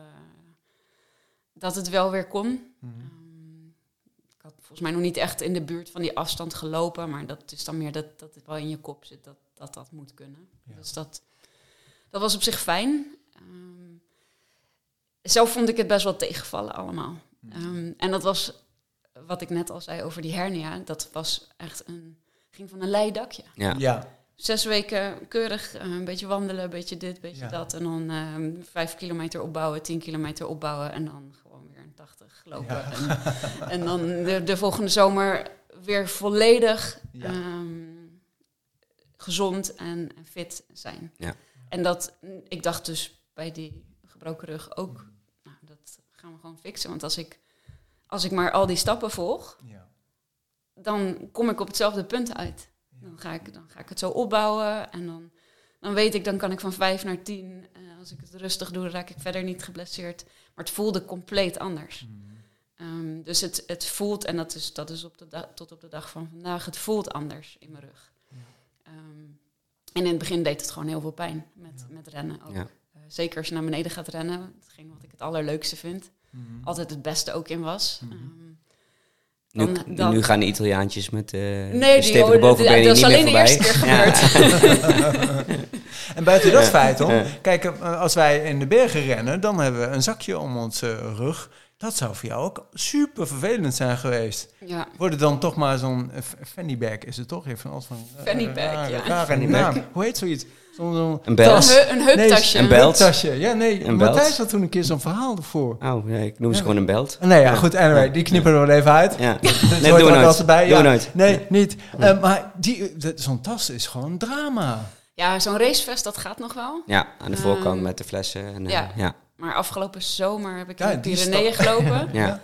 dat het wel weer kon. Mhm. Ehm, ik had volgens mij nog niet echt in de buurt van die afstand gelopen. Maar dat is dan meer dat, dat het wel in je kop zit dat dat, dat moet kunnen. Ja. Dus dat, dat was op zich fijn. Ehm, zelf vond ik het best wel tegenvallen allemaal. Ehm, en dat was wat ik net al zei over die hernia. Dat was echt een, ging van een leidakje. Ja. Ja, Zes weken keurig, eh, een beetje wandelen, een beetje dit, een beetje Ja. dat. En dan ehm, vijf kilometer opbouwen, tien kilometer opbouwen. En dan gewoon weer een 80 lopen. Ja. En, en dan de, de volgende zomer weer volledig Ja. ehm, gezond en, en fit zijn. Ja. En dat, ik dacht dus bij die gebroken rug ook, nou, dat gaan we gewoon fixen. Want als ik, als ik maar al die stappen volg, ja. dan kom ik op hetzelfde punt uit. Dan ga ik, dan ga ik het zo opbouwen en dan, dan weet ik, dan kan ik van vijf naar tien. Eh, als ik het rustig doe, dan raak ik verder niet geblesseerd. Maar het voelde compleet anders. Ehm, dus het, het voelt, en dat is, dat is op de da- tot op de dag van vandaag, het voelt anders in mijn rug. Ehm, en in het begin deed het gewoon heel veel pijn met, met rennen ook. Ja. Eh, zeker als je naar beneden gaat rennen, hetgeen wat ik het allerleukste vind. Mhm. Altijd het beste ook in was. Mhm. Ehm, Nu, Dan- dan- nu gaan de Italiaantjes met eh Nee, de die- stevige oh, bovenbenen dat is alleen de eerste keer Ja. gebeurd. (laughs) (laughs) En buiten dat Ja. feit om, Ja. kijk, eh, als wij in de bergen rennen, dan hebben we een zakje om onze rug. Dat zou voor jou ook super vervelend zijn geweest. ja. Wordt het dan toch maar zo'n eh, fanny bag, is het toch? Even van, van eh, Fanny bag, rare- ja. rare Fanny naam. bag. Hoe heet zoiets? Zo'n zo'n Een belt. Een, heu- een heuptasje. een belt. tasje. Ja, nee, Een belt. Matthijs had toen een keer zo'n verhaal ervoor. Oh, nee, ik noem ze Ja. gewoon een belt. Nee, ja, Ja. goed, anyway, die knippen er wel even uit. Ja. Dat Nee, we ook nooit. altijd bij. Doen ja. we nooit. Nee, niet. Eh, maar die, zo'n tas is gewoon een drama. Ja, zo'n racevest, dat gaat nog wel. Ja, aan de voorkant Ehm, met de flessen. En, eh, ja. ja. Maar afgelopen zomer heb ik Ja, in de Pyreneeën gelopen. (laughs) Ja.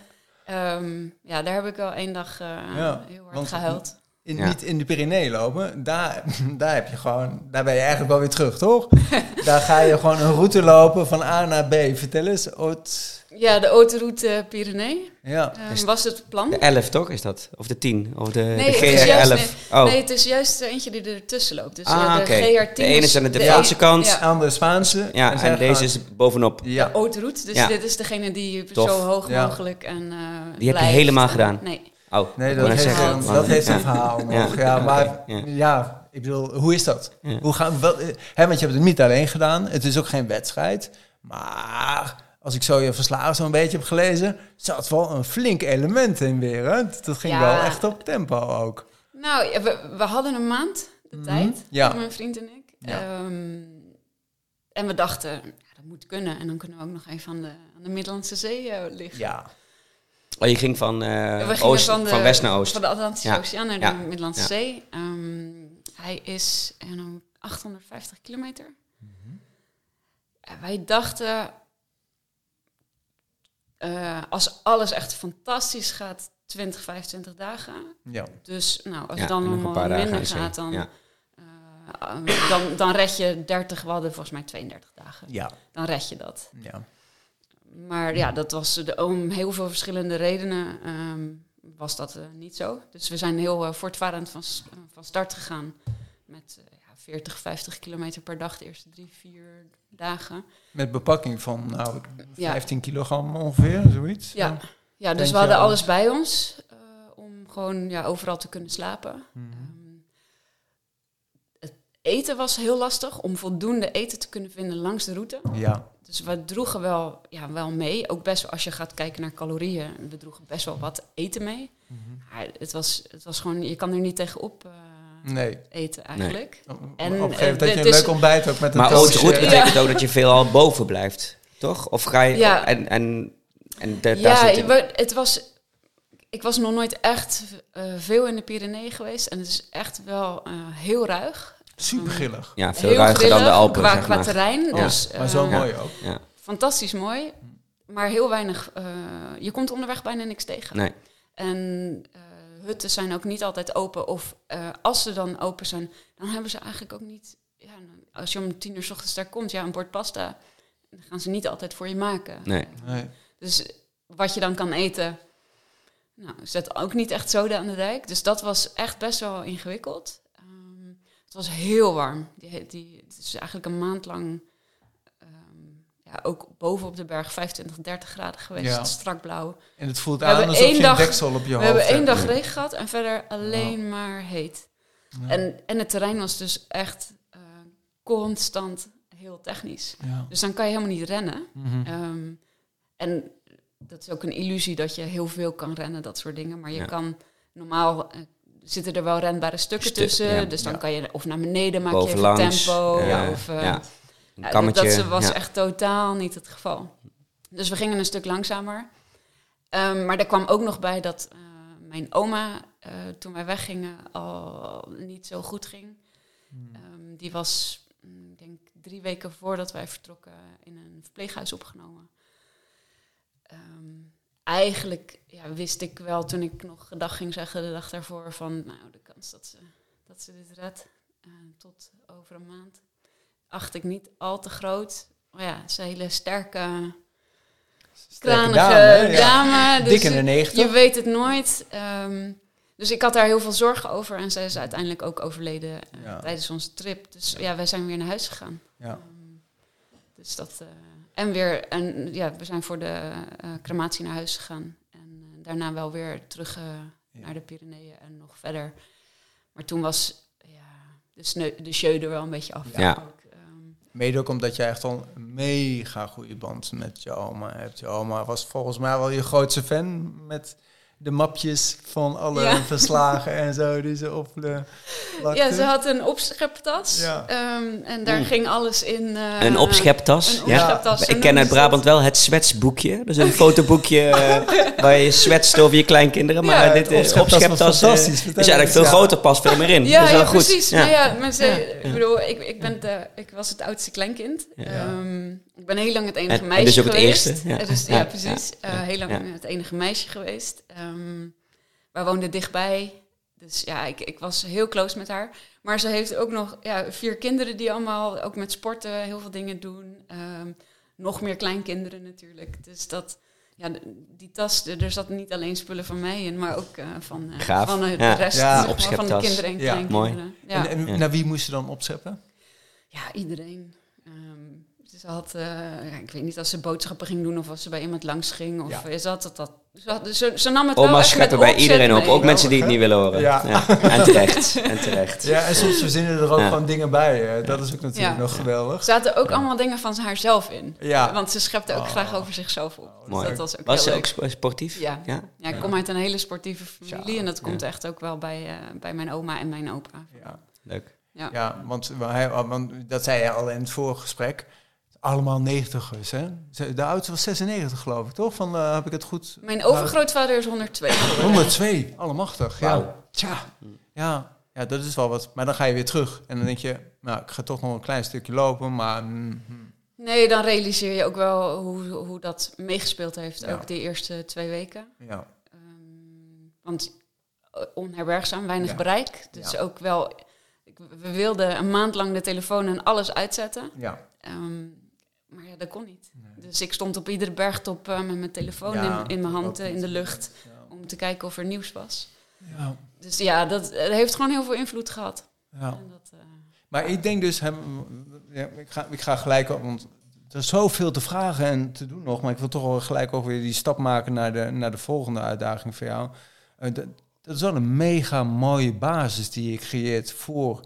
Ehm, ja, daar heb ik wel één dag eh, Ja, heel hard gehuild. In, Ja. Niet in de Pyreneeën lopen, daar, (laughs) daar heb je gewoon, daar ben je eigenlijk wel weer terug, toch? (laughs) daar ga je gewoon een route lopen van A naar B. Vertel eens, Oot. Ja, de autoroute Pyrenee Ja. ehm, was het plan. De 11 toch is dat? Of de 10? Of de, Nee, de het is juist- GR11? oh, Nee, het is juist eentje die ertussen loopt. Dus eh, Ah, de oké. GR10 De ene is aan de de Franse e- kant. Ja, Aan de Spaanse. ja, en deze gaan- is bovenop. Ja. de autoroute. Dus Ja. dit is degene die Tof. zo hoog Ja. mogelijk en eh Die heb je helemaal En- gedaan? Nee. Oh, Nee, dat heeft, een, dat heeft een verhaal nog. Ja, maar ja. ja. ik bedoel, hoe is dat? Ja. Hoe gaan, wel, eh, hè, want je hebt het niet alleen gedaan. Het is ook geen wedstrijd. Maar als ik zo je verslagen zo'n beetje heb gelezen, zat wel een flink element in weer. Hè? Dat ging Ja. wel echt op tempo ook. Nou, ja, we, we hadden een maand de Mhm. tijd, Ja. mijn vriend en ik. Ja. Ehm, en we dachten, ja, dat moet kunnen. En dan kunnen we ook nog even aan de, aan de Middellandse Zee eh, liggen. Ja. Oh, je ging van, eh, we gingen oost, van, west naar oost. Van de Atlantische Ja. Oceaan naar Ja. de Middellandse Ja. Zee. Ehm, hij is eh, nou, 850 kilometer. Mhm. En wij dachten, eh, als alles echt fantastisch gaat, 20, 25 dagen. ja. Dus nou, als Ja, het dan nog nog een paar minder gaat, dan, Ja. eh, dan, dan red je 30, we hadden volgens mij 32 dagen. Ja. Dan red je dat. ja. maar ja, dat was de, om heel veel verschillende redenen ehm, was dat eh, niet zo. Dus we zijn heel voortvarend van, van start gegaan met eh, ja, 40, 50 kilometer per dag de eerste drie, vier dagen. Met bepakking van nou, Ja. 15 kilogram ongeveer, zoiets. Ja, ja dus we hadden alles bij ons eh, om gewoon ja, overal te kunnen slapen. Mhm. Ehm, het eten was heel lastig om voldoende eten te kunnen vinden langs de route. Ja. Dus we droegen wel, ja, wel mee. Ook best als je gaat kijken naar calorieën, we droegen best wel wat eten mee. Maar het was, het was gewoon, je kan er niet tegenop eh, Nee. eten eigenlijk. Op En, een gegeven moment dat je het een leuk ontbijt ook met een Maar route Ja. betekent ook dat je veelal boven blijft, toch? Of ga je... Ja. En, en, en de, daar Ja, zit... het was, ik was nog nooit echt eh, veel in de Pyreneeën geweest. En het is echt wel eh, heel ruig. Super grillig. Ja, veel heel ruiger dan de Alpen, qua, zeg qua maar. terrein. Ja. Dus, Maar zo eh, mooi ook. Ja. Fantastisch mooi. Maar heel weinig, eh, je komt onderweg bijna niks tegen. Nee. En eh, hutten zijn ook niet altijd open. Of eh, als ze dan open zijn, dan hebben ze eigenlijk ook niet... Ja, als je om tien uur s ochtends daar komt, ja, een bord pasta... dan gaan ze niet altijd voor je maken. Nee. Nee. Dus wat je dan kan eten... Nou, zet ook niet echt soda aan de dijk. Dus dat was echt best wel ingewikkeld. Ehm, het was heel warm. Die, die, het is eigenlijk een maand lang... ja, ook boven op de berg 25, 30 graden geweest. Ja. Strak blauw. En het voelt We aan alsof je dag- een deksel op je We hoofd hebben één hebt. dag regen gehad en verder alleen maar heet. Ja. En, en het terrein was dus echt eh, constant heel technisch. Ja. Dus dan kan je helemaal niet rennen. Mhm. Ehm, en dat is ook een illusie dat je heel veel kan rennen, dat soort dingen. Maar je Ja. kan normaal eh, zitten er wel renbare stukken Stu- tussen. ja. Dus dan Ja. kan je of naar beneden maak je even tempo. Ja. Of, eh, ja. Een ja, kammetje. dat, dat was ja. echt totaal niet het geval. Dus we gingen een stuk langzamer. Ehm, maar er kwam ook nog bij dat eh, mijn oma, eh, toen wij weggingen, al niet zo goed ging. Ehm, die was, mm, ik denk drie weken voordat wij vertrokken, in een verpleeghuis opgenomen. Ehm, eigenlijk ja, wist ik wel toen ik nog gedag ging zeggen de dag daarvoor van nou, de kans dat ze, dat ze dit redt eh, tot over een maand acht ik niet al te groot. Maar ja, ze is een hele sterke, Sterke kranige dame, hè? dame. Ja. dus Dik in de 90. Je weet het nooit. Ehm, dus ik had daar heel veel zorgen over. En zij is uiteindelijk ook overleden eh, Ja. tijdens onze trip. Dus ja, wij zijn weer naar huis gegaan. Ja. Ehm, dus dat... eh, en weer... En ja, we zijn voor de eh, crematie naar huis gegaan. En eh, daarna wel weer terug eh, naar de Pyreneeën en nog verder. Maar toen was ja, de, sneu- de er wel een beetje af. Ja. Mede ook omdat jij echt al een mega goede band met je oma hebt. Je oma was volgens mij wel je grootste fan met de mapjes van alle Ja. (laughs) verslagen en zo die ze op de plakte. ja, ze had een opscheptas. Ja. ehm, en daar ging alles in. eh, Een opscheptas. Een ja. opscheptas, Ik ken uit Brabant wel het zwetsboekje. Is een (laughs) fotoboekje eh, waar je zwetst over je kleinkinderen. Maar Ja, dit eh, opscheptas eh, is Vertel eigenlijk veel ja. groter, past veel meer in. Ja, dat is wel ja goed. precies. Ja. Nou ja, maar ze, ik bedoel, ik, ik, ben de, ik was het oudste kleinkind. Ja. Ehm, ik ben heel lang het enige En- en meisje dus ook het geweest. eerste, ja. Eh, Dus, Ja, ja, precies. Eh, heel lang ja. het enige meisje geweest. Ehm wij woonden dichtbij. Dus ja, ik, ik was heel close met haar. Maar ze heeft ook nog ja, vier kinderen die allemaal ook met sporten heel veel dingen doen. Ehm, nog meer kleinkinderen natuurlijk. Dus dat, ja, die tas, er zat niet alleen spullen van mij in, maar ook eh, van, eh, Gaaf. van eh, de Ja. rest Ja, zeg maar, van de kinderen en Ja, kleinkinderen. Ja, En, en Ja. naar wie moest je dan opscheppen? ja, iedereen. Ze had, eh, ja, ik weet niet als ze boodschappen ging doen of als ze bij iemand langs ging. Of Ja. eh, ze, had het, dat, ze, had, ze, ze nam het wel Oma met scheppen bij iedereen op. Ook mensen die het niet willen horen. Ja. En terecht. En terecht. Ja, en soms verzinnen er ook Ja. gewoon dingen bij. hè. Dat is ook natuurlijk Ja. nog geweldig. Er zaten ook allemaal dingen van haarzelf in. Ja. Want ze schepte ook Oh. graag over zichzelf op. Dus Mooi. dat was ook Was ze leuk. ook spo- sportief? Ja. ja? Ja, ik kom uit een hele sportieve familie Ja. en dat komt Ja. echt ook wel bij, eh, bij mijn oma en mijn opa. Ja. Leuk. Ja. Ja, want, hij, want dat zei je al in het vorige gesprek. Allemaal negentigers, De oudste was 96, geloof ik, toch? Van, eh, heb ik het goed? Mijn overgrootvader is 102 (laughs) geworden. 102, allemachtig. Ja. Wauw. Tja, ja, ja, dat is wel wat. Maar dan ga je weer terug. En dan denk je, nou, ik ga toch nog een klein stukje lopen, maar... mm, mm. Nee, dan realiseer je ook wel hoe, hoe dat meegespeeld heeft, Ja. ook die eerste twee weken. ja. Ehm, want eh, onherbergzaam, weinig Ja. bereik. Dus Ja. ook wel, ik, we wilden een maand lang de telefoon en alles uitzetten. ja. Ehm, Maar ja, dat kon niet. Dus ik stond op iedere bergtop eh, met mijn telefoon Ja, in, in mijn hand eh, in de lucht. Ja. Om te kijken of er nieuws was. Ja. Dus ja, dat, eh, heeft gewoon heel veel invloed gehad. Ja. En dat, eh, Maar ik denk dus, hem, ja, ik, ga, ik ga gelijk op, want er is zoveel te vragen en te doen nog. Maar ik wil toch wel gelijk ook weer die stap maken naar de, naar de volgende uitdaging voor jou. Eh, dat, dat is wel een mega mooie basis die je creëert voor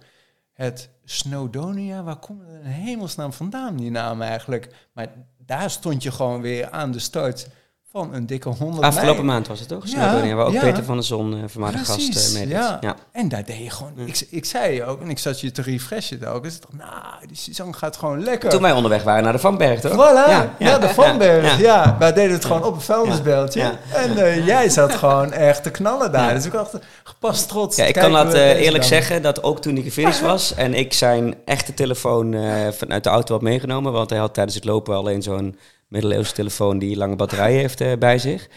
het Snowdonia. Waar komt het in hemelsnaam vandaan, die naam eigenlijk? Maar daar stond je gewoon weer aan de start van een dikke 100 Afgelopen maand was het toch? Ja, Snowdonia, waar ook ja. Peter van der Zon, uh, vermaarde gast, uh, ja. Ja. En daar deed je gewoon... Ik, ik zei je ook, en ik zat je te refreshen ook. Ik dacht, nou, die Suzanne gaat gewoon lekker. Toen wij onderweg waren naar de Vanberg, toch? Voilà, ja, de Vanberg. Ja, ja. wij deden het gewoon op een vuilnisbeeldje. Ja. En eh, jij zat gewoon (laughs) echt te knallen daar. Dus ik dacht, gepast trots. Ja, ik kan dat we eerlijk dan. zeggen, dat ook toen hij gefinished was (laughs) en ik zijn echte telefoon vanuit de auto had meegenomen, want hij had tijdens het lopen alleen zo'n middeleeuwse telefoon die lange batterij heeft eh, bij zich.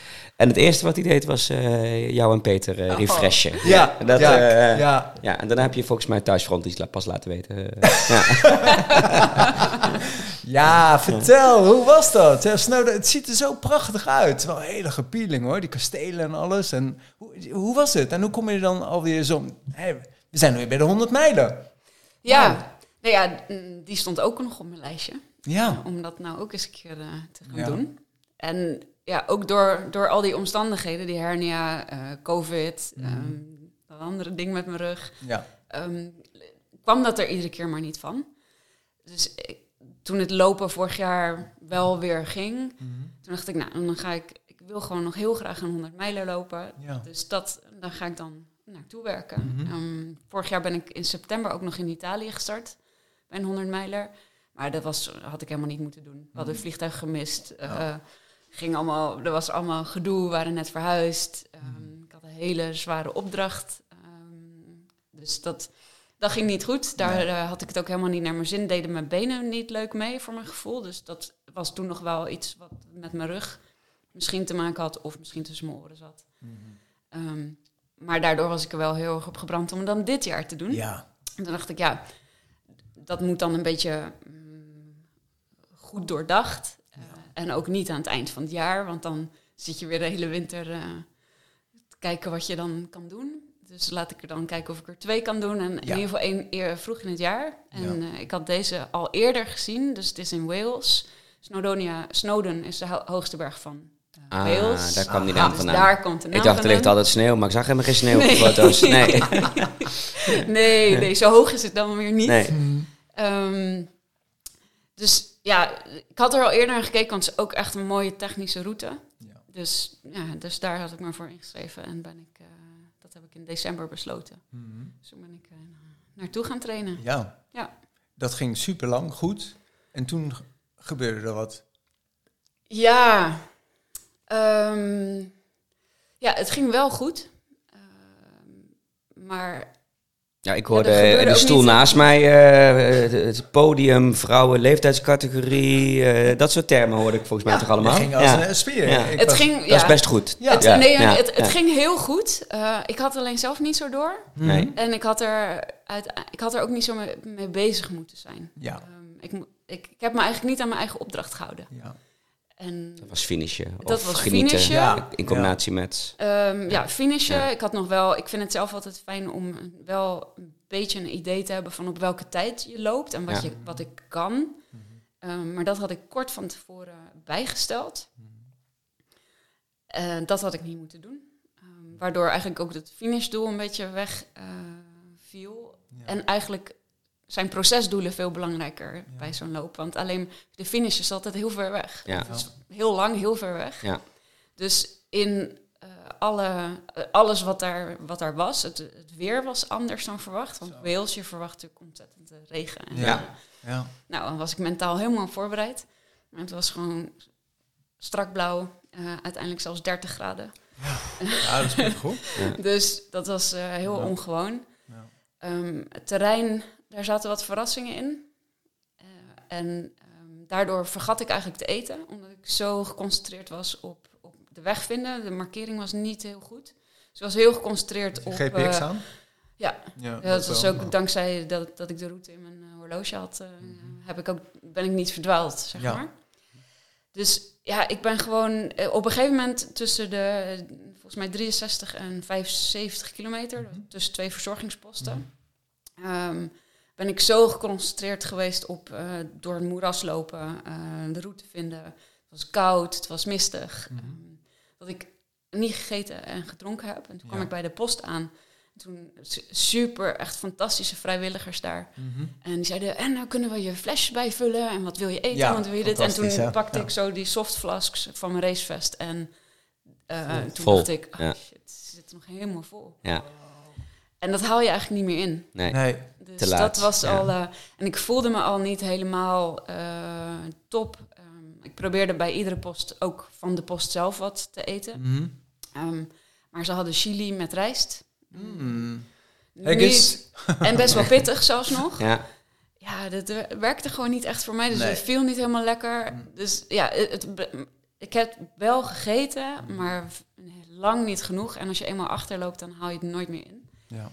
En het eerste wat hij deed was eh, jou en Peter eh, refreshen. Ja, dat, ja, eh, ja. ja, en daarna heb je volgens mij thuisfront iets pas laten weten. (laughs) ja. ja, vertel, hoe was dat? Ja, Snowden, het ziet er zo prachtig uit. Wel een hele gepieling hoor, die kastelen en alles. En hoe, hoe was het? En hoe kom je dan alweer zo... Hé, we zijn nu weer bij de 100 mijlen. ja, nou ja, mm, die stond ook nog op mijn lijstje. Ja, Om dat nou ook eens een keer eh, te gaan Ja. doen. En ja, ook door, door al die omstandigheden, die hernia, eh, covid, Mhm. ehm, dat andere ding met mijn rug, ja. ehm, kwam dat er iedere keer maar niet van. Dus ik- toen het lopen vorig jaar wel weer ging, Mhm. toen dacht ik, nou, dan ga ik, ik wil gewoon nog heel graag een 100 mijler lopen. Ja. Dus dat, daar ga ik dan naartoe werken. Mhm. Ehm, vorig jaar ben ik in september ook nog in Italië gestart bij een 100 mijler. Maar dat was, had ik helemaal niet moeten doen. We hadden het vliegtuig gemist. eh, ging allemaal, er was allemaal gedoe, we waren net verhuisd. Ehm, Ik had een hele zware opdracht. Ehm, dus dat, dat ging niet goed. Daar eh, had ik het ook helemaal niet naar mijn zin. Deden mijn benen niet leuk mee voor mijn gevoel. Dus dat was toen nog wel iets wat met mijn rug misschien te maken had. Of misschien tussen mijn oren zat. Ehm, maar daardoor was ik er wel heel erg op gebrand om dan dit jaar te doen. Ja, En toen dacht ik, ja, dat moet dan een beetje mm, goed doordacht. Eh, en ook niet aan het eind van het jaar, want dan zit je weer de hele winter eh, te kijken wat je dan kan doen. Dus laat ik er dan kijken of ik er twee kan doen. En in ieder geval één eer vroeg in het jaar. En Ja. eh, ik had deze al eerder gezien, dus het is in Wales. Snowdonia, Snowdon is de ho- hoogste berg van eh, Ah, Wales. daar kwam die Ja, naam dus vandaan. daar komt de naam Ik dacht, er ligt altijd sneeuw, maar ik zag helemaal geen sneeuw op de Nee. foto's. (laughs) Nee. Nee, nee, zo hoog is het dan weer niet. nee. Ehm, dus ja, ik had er al eerder naar gekeken, want het is ook echt een mooie technische route. Ja. Dus, ja, dus daar had ik me voor ingeschreven en ben ik, eh, dat heb ik in december besloten. Dus toen ben ik eh, naartoe gaan trainen. ja. Ja. Dat ging super lang, goed. En toen gebeurde er wat. Ja, ehm, ja het ging wel goed. Ehm, maar Ja, ik hoorde de stoel naast mij, eh, het- het podium, vrouwen, leeftijdscategorie, eh, dat soort termen hoorde ik volgens mij Ja, toch allemaal? Het ging als ja. een spier. Het was- ging, Dat ja, is best goed. Ja. het, Ja, nee, ja, het, het ja. ging heel goed. Eh, ik had alleen zelf niet zo door. Nee. En ik had er, uit, ik had er ook niet zo mee, mee bezig moeten zijn. Ja. Ehm, ik, ik, ik heb me eigenlijk niet aan mijn eigen opdracht gehouden. ja. En Dat was finishen. Dat of was genieten. finishen. Ja. In combinatie met... ehm, ja, finishen. Ja. Ik had nog wel. Ik vind het zelf altijd fijn om wel een beetje een idee te hebben van op welke tijd je loopt en wat, Ja. je, wat ik kan. Ehm, maar dat had ik kort van tevoren bijgesteld. En dat had ik niet moeten doen. Ehm, waardoor eigenlijk ook het finishdoel een beetje weg eh, viel. Ja. En eigenlijk zijn procesdoelen veel belangrijker bij zo'n loop. Want alleen de finish is altijd heel ver weg. Ja. Het is heel lang, heel ver weg. Ja. Dus in eh, alle, eh, alles wat daar, wat daar was, het, het weer was anders dan verwacht. Want Wales, je verwacht natuurlijk ontzettend regen. En, Ja. Ja. nou, dan was ik mentaal helemaal voorbereid. En het was gewoon strak blauw, eh, uiteindelijk zelfs 30 graden. ja, dat is goed. goed. (laughs) Dus dat was eh, heel Ja. ongewoon. Ja. Ehm, het terrein, daar zaten wat verrassingen in. Eh, en ehm, daardoor vergat ik eigenlijk te eten, omdat ik zo geconcentreerd was op, op de weg vinden. De markering was niet heel goed. Dus ik was heel geconcentreerd op... GPX eh, aan? ja, Ja, ja, dat was wel. ook dankzij dat, dat ik de route in mijn eh, horloge had eh, heb ik ook, ben ik niet verdwaald, zeg Ja. maar. Dus ja, ik ben gewoon op een gegeven moment tussen de, volgens mij 63 en 75 kilometer, Mhm. tussen twee verzorgingsposten, ehm, ben ik zo geconcentreerd geweest op eh, door het moeras lopen, eh, de route vinden. Het was koud, het was mistig, Mhm. ehm, dat ik niet gegeten en gedronken heb. En toen kwam Ja. ik bij de post aan. Toen su- super, echt fantastische vrijwilligers daar. Mhm. En die zeiden, en nou kunnen we je flesjes bijvullen en wat wil je eten, Ja, want wil je dit? En toen hè? pakte Ja. ik zo die softflasks van mijn racevest en eh, toen Vol, dacht ik, oh ja. shit, ze zitten nog helemaal vol. Ja, En dat haal je eigenlijk niet meer in. nee. Nee. Dus Te laat, dat was ja. al, eh, en ik voelde me al niet helemaal eh, top. Ehm, ik probeerde bij iedere post ook van de post zelf wat te eten. Mhm. Ehm, maar ze hadden chili met rijst. Mm. Niet- eens. (laughs) en best wel pittig zelfs (laughs) nog. Ja, Ja, dat wer- werkte gewoon niet echt voor mij. Dus Nee. het viel niet helemaal lekker. Dus ja, het, ik heb wel gegeten, maar v- lang niet genoeg. En als je eenmaal achterloopt, dan haal je het nooit meer in. Ja.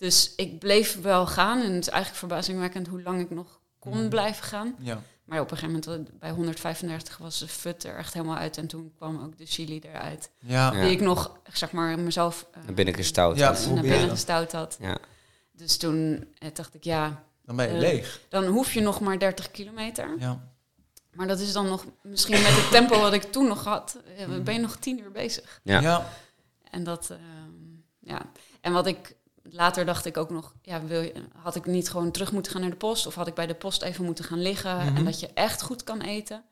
Dus ik bleef wel gaan. En het is eigenlijk verbazingwekkend hoe lang ik nog kon Mhm. blijven gaan. Ja. Maar op een gegeven moment, bij 135 was de fut er echt helemaal uit. En toen kwam ook de chili eruit. Ja. Ja. Die ik nog, zeg maar, mezelf eh, naar binnen gestouwd. Ja, had. naar binnen gestouwd had. ja. Dus toen eh, dacht ik, ja, Dan ben je Eh, leeg. dan hoef je nog maar 30 kilometer. Ja. Maar dat is dan nog, misschien met het tempo wat ik toen nog had, eh, Mhm. ben je nog tien uur bezig. Ja. Ja. En dat, ehm, ja. En wat ik, later dacht ik ook nog, ja, wil je, had ik niet gewoon terug moeten gaan naar de post? Of had ik bij de post even moeten gaan liggen Mhm. en dat je echt goed kan eten?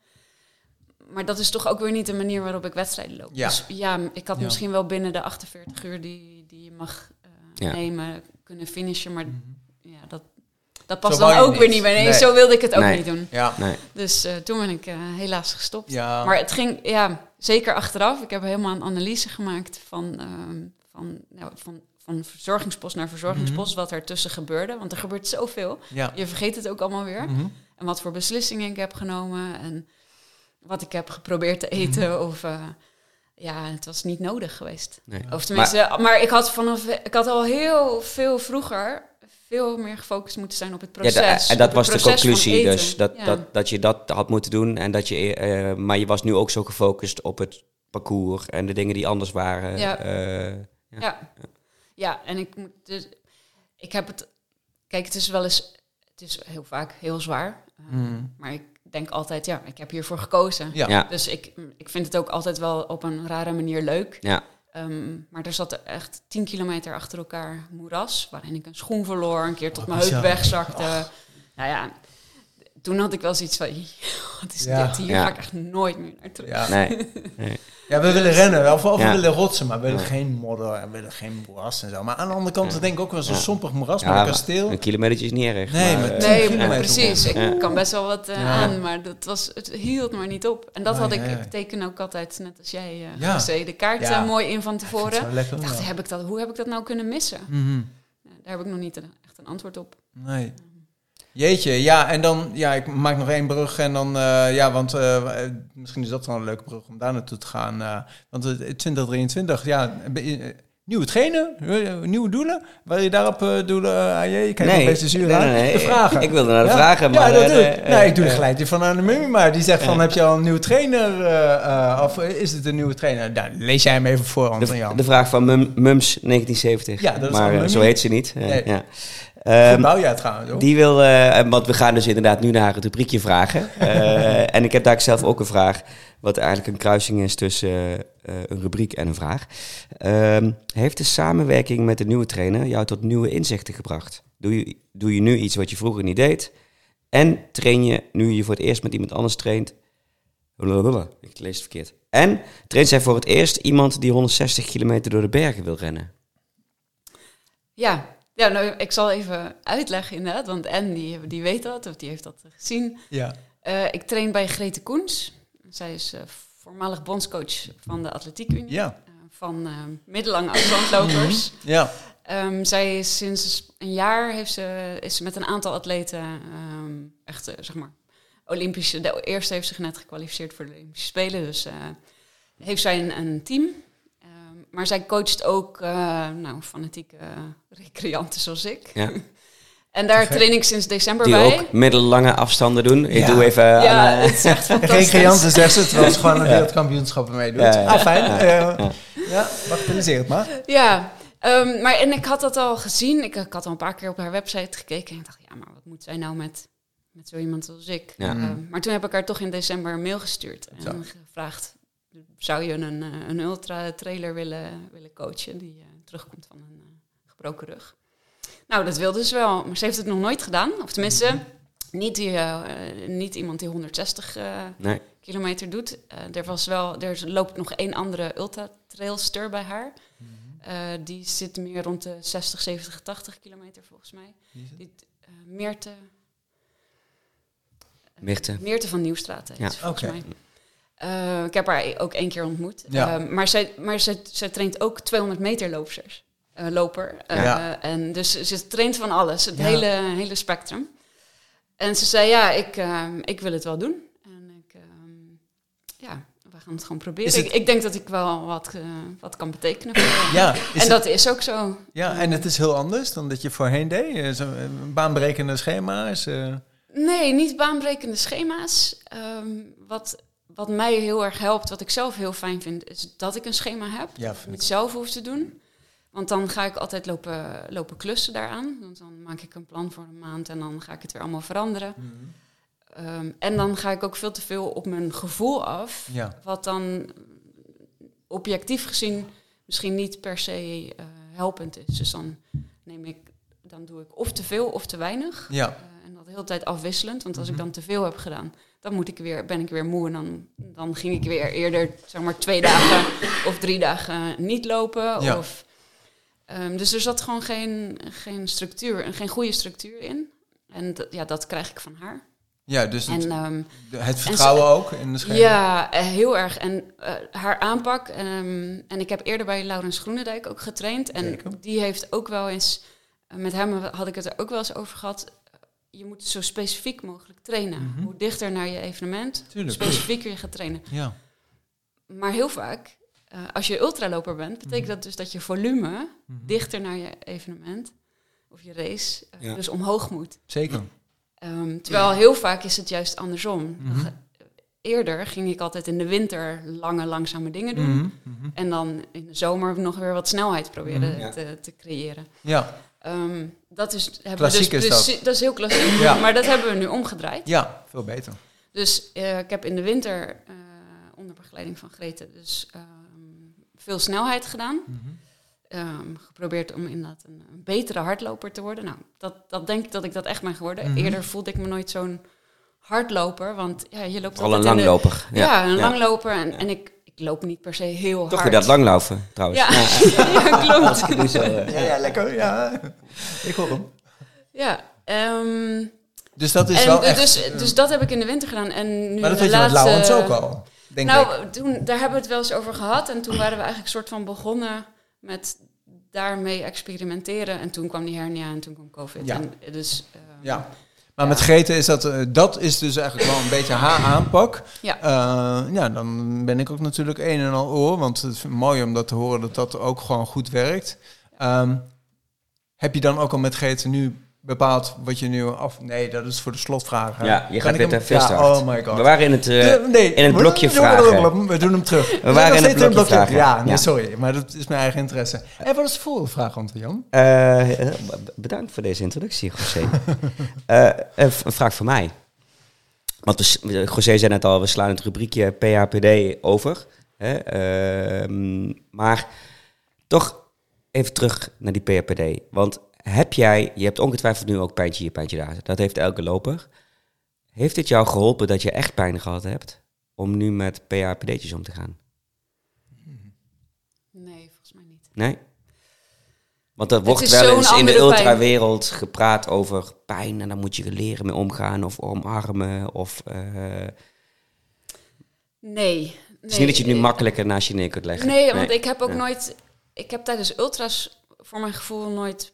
Maar dat is toch ook weer niet de manier waarop ik wedstrijden loop. Ja. Dus ja, ik had Ja. misschien wel binnen de 48 uur die, die je mag eh, Ja. nemen kunnen finishen. Maar Mhm. ja, dat, dat past dan ook niet. weer niet bij. Nee, Nee. zo wilde ik het ook Nee. niet doen. Ja. Nee. Dus eh, toen ben ik eh, helaas gestopt. Ja. Maar het ging, ja, zeker achteraf. Ik heb helemaal een analyse gemaakt van, ehm, van, nou, van, van verzorgingspost naar verzorgingspost, wat er tussen gebeurde. Want er gebeurt zoveel. ja. Je vergeet het ook allemaal weer. Mhm. En wat voor beslissingen ik heb genomen en wat ik heb geprobeerd te eten. Of eh, ja, het was niet nodig geweest. Nee. Of tenminste, maar, ik had vanaf, ik had al heel veel vroeger veel meer gefocust moeten zijn op het Ja, proces. da- en dat was de conclusie dus. Dat, Ja. dat, dat je dat had moeten doen. En dat je, eh, maar je was nu ook zo gefocust op het parcours en de dingen die anders waren. Ja. Eh, Ja. ja, en ik moet dus, ik heb het, kijk, het is wel eens, het is heel vaak heel zwaar, eh, Mhm. maar ik denk altijd, ja, ik heb hiervoor gekozen. Ja. ja. Dus ik, ik vind het ook altijd wel op een rare manier leuk. Ja. Ehm, maar er zat echt 10 kilometer achter elkaar moeras, waarin ik een schoen verloor, een keer tot Oh, mijn heup wegzakte. Nou ja, toen had ik wel zoiets van, (laughs) wat is Ja. dit? Hier Ja. ga ik echt nooit meer naar terug. Ja. Nee. (laughs) Ja, we willen rennen. Of, of Ja. we willen rotsen, maar we willen Ja. geen modder en we willen geen moeras en zo. Maar aan de andere kant Ja. denk ik ook wel zo'n Ja. sompig moeras met een kasteel. Een kilometer is niet erg. Nee, maar, maar eh, Nee, kilometer precies. Ik kan best wel wat eh, Ja. aan, maar dat was, het hield maar niet op. En dat Nee, had ik, ik teken ook altijd, net als jij, eh Ja. José, de kaart Ja. mooi in van tevoren. lekker. Ik dacht, heb ik dat, hoe heb ik dat nou kunnen missen? Mhm. Ja, daar heb ik nog niet een- echt een antwoord op. Nee. Jeetje, ja, en dan, ja, ik maak nog één brug en dan, eh, ja, want eh, eh, misschien is dat wel een leuke brug om daar naartoe te gaan. eh, want eh, 2023, ja, nieuwe trainen, eh, nieuwe doelen. Wil je daarop doelen, uh, AJ? Je kijkt Nee, nee, best zuur nee, aan. nee, nee. De vragen. Ik wilde naar de Ja? vragen, maar... ja, dat doe ik. nee, ik doe de gelijk die van Anne Mummy, maar die zegt van, Ja. heb je al een nieuwe trainer? of is het een nieuwe trainer? Nou, lees jij hem even voor, Anton De, Jan. de vraag van Mum, Mums 1970. Ja, dat is maar zo heet ze niet. Eh, Ehm, bouwjaar trouwens, hoor. die wil, eh, want we gaan dus inderdaad nu naar het rubriekje vragen. (laughs) Eh, en ik heb daar zelf ook een vraag, wat eigenlijk een kruising is tussen eh, een rubriek en een vraag. Ehm, heeft de samenwerking met de nieuwe trainer jou tot nieuwe inzichten gebracht? Doe je, doe je nu iets wat je vroeger niet deed? En train je, nu je voor het eerst met iemand anders traint... Blablabla, Ik lees het verkeerd. En traint zij voor het eerst iemand die 160 kilometer door de bergen wil rennen? Ja, ja nou, ik zal even uitleggen inderdaad, want En die, die weet dat, of die heeft dat gezien. Ja. Eh, ik train bij Grete Koens. Zij is eh, voormalig bondscoach van de Atletiek Unie. Ja. eh, van middellange afstandlopers. (clears throat) Ja. Ehm, zij is sinds een jaar heeft ze, is ze met een aantal atleten ehm, echt, zeg maar, Olympische. De eerste heeft zich net gekwalificeerd voor de Olympische Spelen, dus heeft zij een, een team. Maar zij coacht ook, eh, nou, fanatieke recreanten zoals ik. Ja. (laughs) En daar train ik sinds december Die bij. ook middellange afstanden doen. Ik Ja. doe even Ja, aan, eh, het is (laughs) fantastisch. Jansen zegt ze, terwijl ze gewoon een wereldkampioenschappen meedoet. Ja, ja. Ah, fijn. Ja. Ja, Ja. ja bagatelliseer het maar. Ja, ehm, maar en ik had dat al gezien. Ik, ik had al een paar keer op haar website gekeken. En ik dacht, ja, maar wat moet zij nou met, met zo iemand als ik? Ja. Ehm, maar toen heb ik haar toch in december een mail gestuurd. En Zo. gevraagd, zou je een, eh, een ultra-trailer willen, willen coachen... die eh, terugkomt van een eh, gebroken rug? Nou, dat wilde ze wel. Maar ze heeft het nog nooit gedaan. Of tenminste, niet, die, niet iemand die 160 eh, nee. kilometer doet. Eh, er, was wel, er loopt nog één andere ultra-trailster bij haar. Eh, die zit meer rond de 60, 70, 80 kilometer volgens mij. Die, eh, Meerte, Mirte. Meerte van Nieuwstraat heet Ja. volgens Oké. mij. Eh, ik heb haar ook één keer ontmoet. Ja. Eh, maar zij, maar zij, zij traint ook 200 meter loopsters, eh, loper. Eh, Ja. En dus ze- traint van alles, het Ja. hele, hele spectrum. En ze zei, ja, ik, eh, ik wil het wel doen. En ik, ehm, ja, we gaan het gewoon proberen. Het- Ik, ik denk dat ik wel wat, wat kan betekenen. Voor. (clears throat) Ja, en het- dat is ook zo. ja, en het is heel anders dan dat je voorheen deed. Zo'n eh, baanbrekende schema's. Nee, niet baanbrekende schema's. Ehm, wat, wat mij heel erg helpt, wat ik zelf heel fijn vind, is dat ik een schema heb. Ja, Dat ik niet zelf hoef te doen. Want dan ga ik altijd lopen, lopen klussen daaraan. Want dan maak ik een plan voor een maand en dan ga ik het weer allemaal veranderen. Ehm, en dan ga ik ook veel te veel op mijn gevoel af. Ja. Wat dan objectief gezien misschien niet per se eh, helpend is. Dus dan neem ik, dan doe ik of te veel of te weinig. Ja. Eh, en dat de hele tijd afwisselend. Want als Mhm. ik dan te veel heb gedaan, dan moet ik weer, ben ik weer moe. En dan, dan ging ik weer eerder, zeg maar, twee dagen of drie dagen niet lopen. Ja. Of, ehm, dus er zat gewoon geen, geen structuur, en geen goede structuur in. En dat- ja, dat krijg ik van haar. ja, dus het, En ehm, het vertrouwen ook in de schema. ja, eh, heel erg. En eh, haar aanpak. ehm, en ik heb eerder bij Laurens Groenendijk ook getraind. En Zeker. die heeft ook wel eens. eh, met hem had ik het er ook wel eens over gehad. Je moet zo specifiek mogelijk trainen. Mhm. Hoe dichter naar je evenement, Tuurlijk. specifieker je gaat trainen. Ja. Maar heel vaak, eh, als je ultraloper bent, betekent Mhm. dat dus dat je volume dichter naar je evenement of je race eh, Ja. dus omhoog moet. Zeker. Ehm, terwijl heel vaak is het juist andersom. Mhm. Eerder ging ik altijd in de winter lange, langzame dingen doen. Mhm, mhm. En dan in de zomer nog weer wat snelheid proberen Mhm. Te, te creëren. Ja. Ehm, dat is, hebben Klassiek we is dus dat. dat is heel klassiek. Ja. Maar dat hebben we nu omgedraaid. ja, veel beter. Dus eh, ik heb in de winter eh, onder begeleiding van Grete dus ehm, veel snelheid gedaan. Mhm. Ehm, geprobeerd om inderdaad een, een betere hardloper te worden. Nou, dat, dat denk ik dat ik dat echt ben geworden. Mhm. Eerder voelde ik me nooit zo'n hardloper, want ja, je loopt Vooral een altijd in de- langloper. Ja, een Ja. langloper. En, en ik, ik loop niet per se heel Toch hard. weer dat langlopen, trouwens. Ja, ja (laughs) klopt. (laughs) Eh. Ja, ja, lekker. Ja. Ik hoor hem. Ja, ehm, Dus dat is en wel d- echt... dus, dus dat heb ik in de winter gedaan. En nu maar dat weet je met laatste- Laurens ook al, denk nou, ik. toen, daar hebben we het wel eens over gehad. En toen waren we eigenlijk soort van begonnen met daarmee experimenteren. En toen kwam die hernia en toen kwam COVID. Ja. En dus, ehm, Ja. Maar met Grete is dat, eh, dat is dus eigenlijk wel een beetje haar (clears throat) aanpak. Ja. Eh, ja, dan ben ik ook natuurlijk een en al oor, want het is mooi om dat te horen dat dat ook gewoon goed werkt. Ehm, heb je dan ook al met Grete nu bepaald wat je nu af... Nee, dat is voor de slotvragen. Ja, je gaat weer hem- te Ja, oh my god. We waren in het, eh, De- nee, in het we- blokje we doen- vragen. We doen hem terug. (laughs) We, zijn waren in het blokje vragen. Ja, nee, Ja. sorry, maar dat is mijn eigen interesse. En wat is de volgende vraag, Jan? Eh, eh, b- bedankt voor deze introductie, José. (laughs) Eh, een vraag voor mij. Want we José zei net al, we slaan het rubriekje PHPD over. Hè? Ehm, maar toch even terug naar die PHPD. Want heb jij, je hebt ongetwijfeld nu ook pijntje hier, pijntje daar. Dat heeft elke loper. Heeft het jou geholpen dat je echt pijn gehad hebt om nu met PHPD'tjes om te gaan? nee, volgens mij niet. Nee? Want er wordt wel eens in de ultrawereld gepraat over pijn en dan moet je leren mee omgaan of omarmen. Of, eh, Nee. het is niet dat je het nu makkelijker naast je neer kunt leggen. Nee, want ik heb ook Ja. nooit... Ik heb tijdens ultras voor mijn gevoel nooit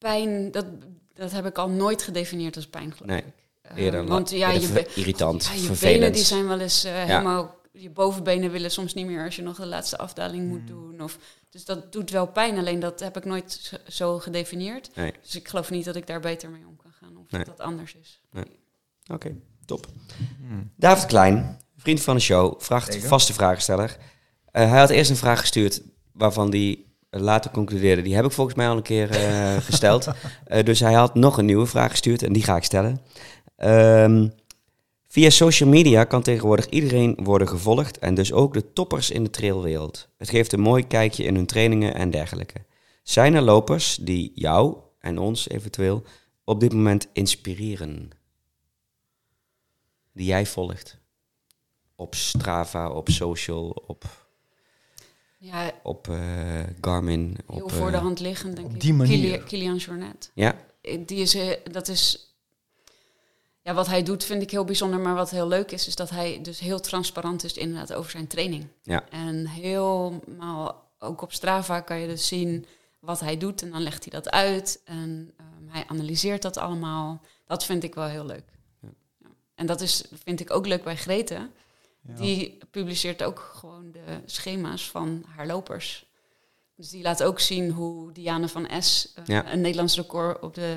pijn... Dat, dat heb ik al nooit gedefinieerd als pijn, geloof Nee, ik. Eh, Eerder want ja, je, be- irritant, ja, je vervelend. benen die zijn wel eens eh, helemaal je bovenbenen willen soms niet meer als je nog de laatste afdaling moet doen. Of, dus dat doet wel pijn, alleen dat heb ik nooit zo- gedefinieerd. Nee. Dus ik geloof niet dat ik daar beter mee om kan gaan of Nee. dat dat anders is. Oké, top. David Klein, vriend van de show, vraagt Zeker. vaste vragensteller. Eh, hij had eerst een vraag gestuurd waarvan hij later concludeerde. Die heb ik volgens mij al een keer eh, (laughs) gesteld. Eh, dus hij had nog een nieuwe vraag gestuurd en die ga ik stellen. Ehm, via social media kan tegenwoordig iedereen worden gevolgd en dus ook de toppers in de trailwereld. Het geeft een mooi kijkje in hun trainingen en dergelijke. Zijn er lopers die jou en ons eventueel op dit moment inspireren? Die jij volgt? Op Strava, op social, op, Ja, op eh, Garmin. heel Op, voor de eh, hand liggend, denk op ik. die manier. Kili- Kilian Jornet. Ja, Eh, Die is, eh, dat is... Ja, wat hij doet vind ik heel bijzonder, maar wat heel leuk is, is dat hij dus heel transparant is inderdaad over zijn training. Ja. En helemaal, ook op Strava kan je dus zien wat hij doet en dan legt hij dat uit en ehm, hij analyseert dat allemaal. Dat vind ik wel heel leuk. Ja. Ja. En dat is, vind ik ook leuk bij Grete. Ja. Die publiceert ook gewoon de schema's van haar lopers. Dus die laat ook zien hoe Diane van S. eh, Ja. een Nederlands record op de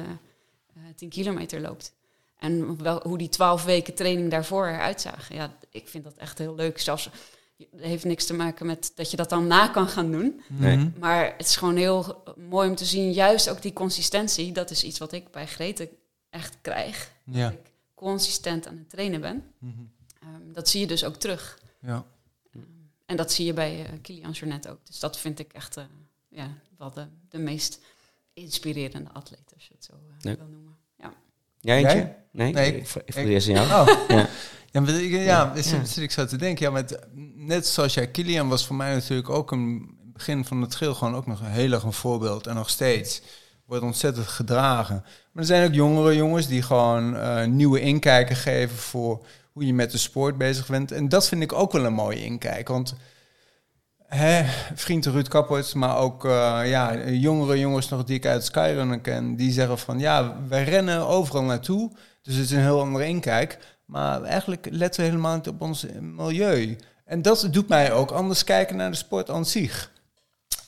eh 10 kilometer loopt. En wel, hoe die 12 weken training daarvoor eruit zagen. Ja, ik vind dat echt heel leuk. Zelfs, het heeft niks te maken met dat je dat dan na kan gaan doen. Nee. Mhm. Maar het is gewoon heel mooi om te zien. Juist ook die consistentie. Dat is iets wat ik bij Grete echt krijg. Ja. Dat ik consistent aan het trainen ben. Mhm. Dat zie je dus ook terug. ja. En dat zie je bij eh, Kilian Jornet ook. Dus dat vind ik echt eh, ja, wel de, de meest inspirerende atleet, als je het zo eh, Ja. wil noemen. Ja. jij eentje? Nee, Nee, ik, eerst jou. Oh. Ja. Ja, maar ik, ja, Ja. Ja. zit ik zo te denken. Ja, met, net zoals jij, Kilian was voor mij natuurlijk ook een begin van de trail gewoon ook nog een heel erg een voorbeeld. En nog steeds wordt ontzettend gedragen. Maar er zijn ook jongere jongens die gewoon eh, nieuwe inkijken geven voor hoe je met de sport bezig bent. En dat vind ik ook wel een mooie inkijk. Want hè, vriend Ruud Kappert, maar ook eh, ja, jongere jongens nog die ik uit Skyrunner ken, die zeggen van ja, wij rennen overal naartoe. Dus het is een heel andere inkijk. Maar eigenlijk letten we helemaal niet op ons milieu. En dat doet mij ook anders kijken naar de sport aan zich.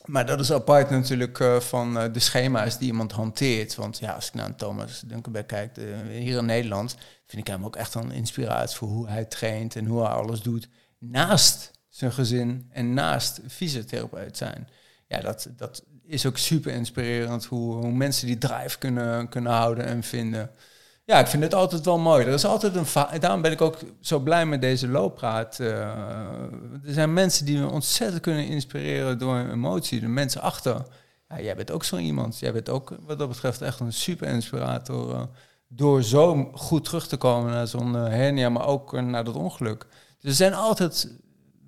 Maar dat is apart natuurlijk eh, van eh, de schema's die iemand hanteert. Want ja, als ik naar Thomas Dunkerberg kijk, hier in Nederland, vind ik hem ook echt een inspiratie voor hoe hij traint en hoe hij alles doet. Naast zijn gezin en naast fysiotherapeut zijn. Ja, dat, dat is ook super inspirerend hoe, hoe mensen die drive kunnen, kunnen houden en vinden. Ja, ik vind het altijd wel mooi. Er is altijd een Daarom ben ik ook zo blij met deze looppraat. eh. er zijn mensen die me ontzettend kunnen inspireren door hun emotie. De mensen achter. Ja, jij bent ook zo iemand. Jij bent ook wat dat betreft echt een super inspirator. eh, door zo goed terug te komen naar zo'n eh, hernia, maar ook eh, naar dat ongeluk. Dus er zijn altijd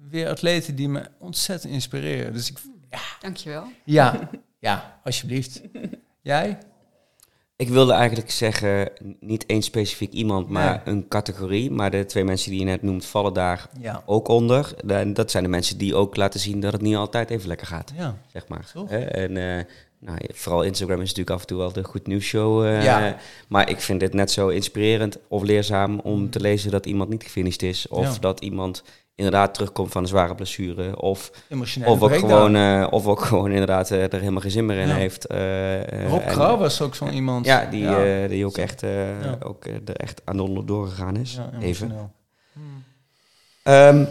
weer atleten die me ontzettend inspireren. Dus ik, Dankjewel. ja, (laughs) ja, alsjeblieft. Jij? Ik wilde eigenlijk zeggen, niet één specifiek iemand, maar Nee. een categorie. Maar de twee mensen die je net noemt, vallen daar Ja. ook onder. En dat zijn de mensen die ook laten zien dat het niet altijd even lekker gaat, Ja. zeg maar. Toch? En eh, nou, vooral Instagram is natuurlijk af en toe wel de goed nieuws show. eh, Ja. Maar ik vind het net zo inspirerend of leerzaam om te lezen dat iemand niet gefinished is. Of Ja. dat iemand inderdaad terugkomt van een zware blessure. Of, Emotionele of, ook breakdown. gewoon, eh, of ook (laughs) gewoon inderdaad eh, er helemaal geen zin meer in Ja. heeft. Rob Grauw was ook zo'n iemand. Ja, die, ja. die ook echt, ook, er echt aan de onder doorgegaan is. Ja, Even. Ehm,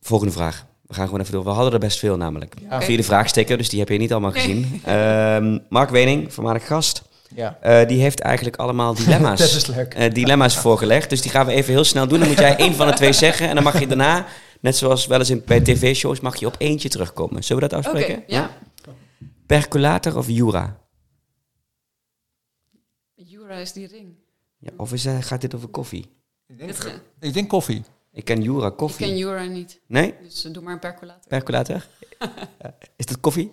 volgende vraag. We gaan gewoon even door. We hadden er best veel namelijk. Ja. Via de vraagsticker, dus die heb je niet allemaal gezien. Ehm, Mark Wening, voormalig gast, Ja. eh, die heeft eigenlijk allemaal dilemma's, (laughs) Dat is leuk. eh, dilemma's voorgelegd. Dus die gaan we even heel snel doen. Dan moet jij één van de twee zeggen. En dan mag je daarna, net zoals wel eens in, bij tv-shows, mag je op eentje terugkomen. Zullen we dat afspreken? ja. Percolator of Jura? Jura is die ring. Ja, of is, eh, gaat dit over koffie? Ik denk, ik denk koffie. Ik ken Jura ik koffie. ken Jura niet, Nee? dus eh, doe maar een percolator. Percolator? (laughs) Eh, is dat koffie?